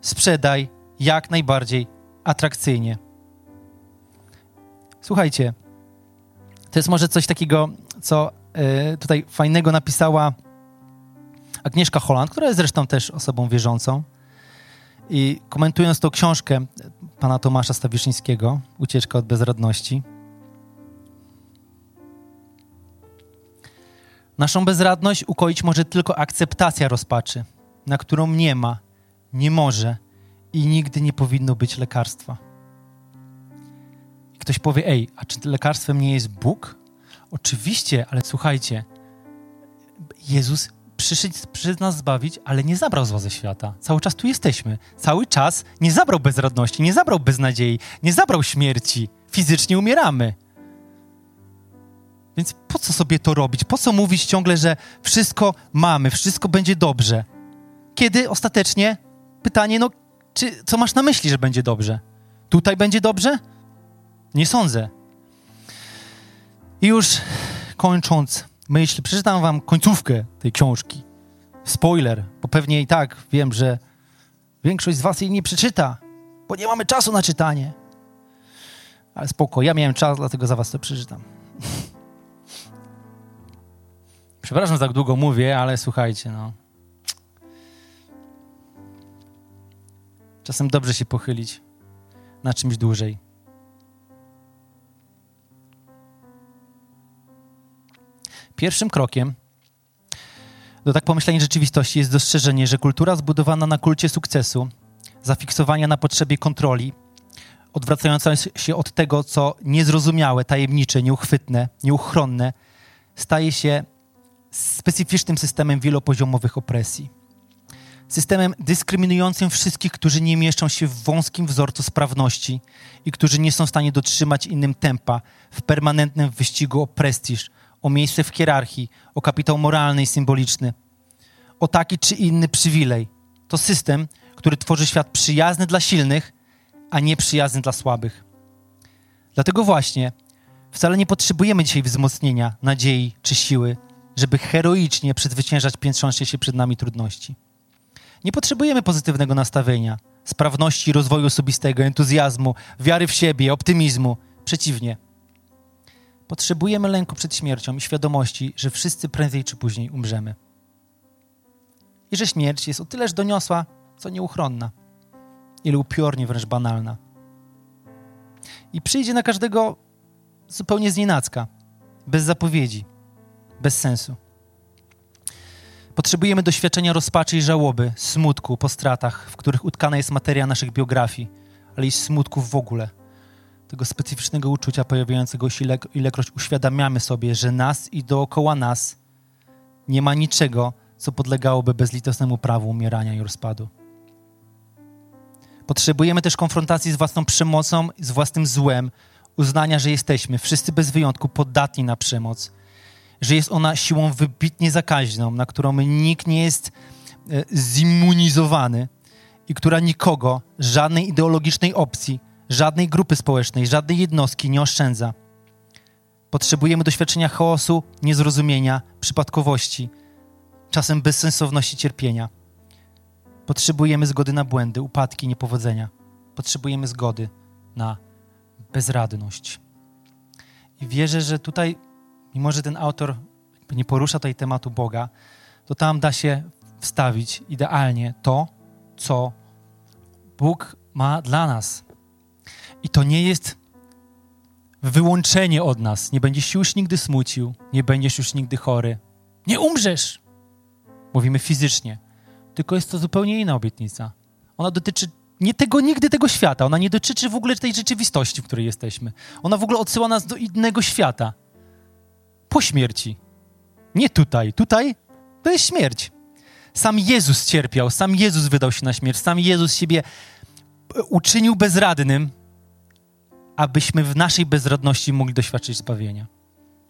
sprzedaj jak najbardziej atrakcyjnie. Słuchajcie, to jest może coś takiego, co y, tutaj fajnego napisała Agnieszka Holland, która jest zresztą też osobą wierzącą. I komentując tą książkę pana Tomasza Stawiszyńskiego, Ucieczka od bezradności, Naszą bezradność ukoić może tylko akceptacja rozpaczy, na którą nie ma, nie może i nigdy nie powinno być lekarstwa. Ktoś powie, ej, a czy lekarstwem nie jest Bóg? Oczywiście, ale słuchajcie, Jezus przyszedł, przyszedł nas zbawić, ale nie zabrał zła ze świata. Cały czas tu jesteśmy. Cały czas nie zabrał bezradności, nie zabrał beznadziei, nie zabrał śmierci. fizycznie umieramy. Więc po co sobie to robić? Po co mówić ciągle, że wszystko mamy, wszystko będzie dobrze? Kiedy ostatecznie pytanie, no, czy, co masz na myśli, że będzie dobrze? Tutaj będzie dobrze? Nie sądzę. I już kończąc myśl, przeczytam wam końcówkę tej książki. Spoiler, bo pewnie i tak wiem, że większość z was jej nie przeczyta, bo nie mamy czasu na czytanie. Ale spoko, ja miałem czas, dlatego za was to przeczytam. <laughs> Przepraszam, że tak długo mówię, ale słuchajcie, no. Czasem dobrze się pochylić na czymś dłużej. Pierwszym krokiem do tak pomyślenia rzeczywistości jest dostrzeżenie, że kultura zbudowana na kulcie sukcesu, zafiksowania na potrzebie kontroli, odwracająca się od tego, co niezrozumiałe, tajemnicze, nieuchwytne, nieuchronne, staje się specyficznym systemem wielopoziomowych opresji. Systemem dyskryminującym wszystkich, którzy nie mieszczą się w wąskim wzorcu sprawności i którzy nie są w stanie dotrzymać innym tempa w permanentnym wyścigu o prestiż, o miejsce w hierarchii, o kapitał moralny i symboliczny, o taki czy inny przywilej. To system, który tworzy świat przyjazny dla silnych, a nie przyjazny dla słabych. Dlatego właśnie wcale nie potrzebujemy dzisiaj wzmocnienia, nadziei czy siły, żeby heroicznie przezwyciężać piętrzące się przed nami trudności. Nie potrzebujemy pozytywnego nastawienia, sprawności rozwoju osobistego, entuzjazmu, wiary w siebie, optymizmu. Przeciwnie. Potrzebujemy lęku przed śmiercią i świadomości, że wszyscy prędzej czy później umrzemy. I że śmierć jest o tyleż doniosła, co nieuchronna, ile upiornie wręcz banalna. I przyjdzie na każdego zupełnie znienacka, bez zapowiedzi, bez sensu. Potrzebujemy doświadczenia rozpaczy i żałoby, smutku po stratach, w których utkana jest materia naszych biografii, ale i smutku w ogóle. Tego specyficznego uczucia pojawiającego się, ile, ilekroć uświadamiamy sobie, że nas i dookoła nas nie ma niczego, co podlegałoby bezlitosnemu prawu umierania i rozpadu. Potrzebujemy też konfrontacji z własną przemocą, z własnym złem, uznania, że jesteśmy wszyscy bez wyjątku podatni na przemoc, że jest ona siłą wybitnie zakaźną, na którą nikt nie jest e, zimmunizowany i która nikogo, żadnej ideologicznej opcji, żadnej grupy społecznej, żadnej jednostki nie oszczędza. Potrzebujemy doświadczenia chaosu, niezrozumienia, przypadkowości, czasem bezsensowności cierpienia. Potrzebujemy zgody na błędy, upadki, niepowodzenia. Potrzebujemy zgody na bezradność. I wierzę, że tutaj mimo że ten autor nie porusza tutaj tematu Boga, to tam da się wstawić idealnie to, co Bóg ma dla nas. I to nie jest wyłączenie od nas. Nie będziesz się już nigdy smucił, nie będziesz już nigdy chory. Nie umrzesz! Mówimy fizycznie. Tylko jest to zupełnie inna obietnica. Ona dotyczy nie tego, nigdy tego świata. Ona nie dotyczy w ogóle tej rzeczywistości, w której jesteśmy. Ona w ogóle odsyła nas do innego świata po śmierci. Nie tutaj. Tutaj to jest śmierć. Sam Jezus cierpiał, sam Jezus wydał się na śmierć, sam Jezus siebie uczynił bezradnym, abyśmy w naszej bezradności mogli doświadczyć zbawienia.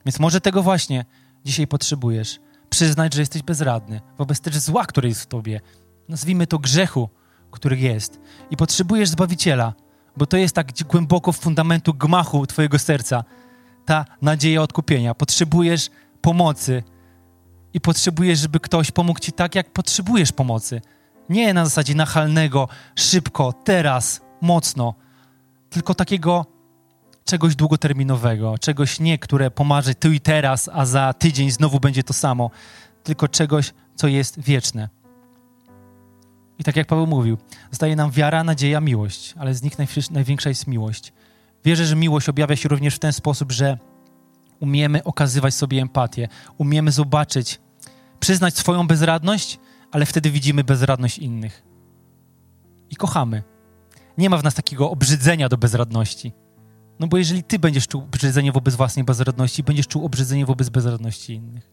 Więc może tego właśnie dzisiaj potrzebujesz. Przyznać, że jesteś bezradny wobec też zła, które jest w tobie. Nazwijmy to grzechu, który jest. I potrzebujesz Zbawiciela, bo to jest tak głęboko w fundamentu gmachu twojego serca, ta nadzieja odkupienia. Potrzebujesz pomocy i potrzebujesz, żeby ktoś pomógł ci tak, jak potrzebujesz pomocy. Nie na zasadzie nachalnego, szybko, teraz, mocno, tylko takiego czegoś długoterminowego, czegoś nie, które pomarzy tu i teraz, a za tydzień znowu będzie to samo, tylko czegoś, co jest wieczne. I tak jak Paweł mówił, zostaje nam wiara, nadzieja, miłość, ale z nich największa jest miłość. Wierzę, że miłość objawia się również w ten sposób, że umiemy okazywać sobie empatię, umiemy zobaczyć, przyznać swoją bezradność, ale wtedy widzimy bezradność innych. I kochamy. Nie ma w nas takiego obrzydzenia do bezradności. No bo jeżeli ty będziesz czuł obrzydzenie wobec własnej bezradności, będziesz czuł obrzydzenie wobec bezradności innych.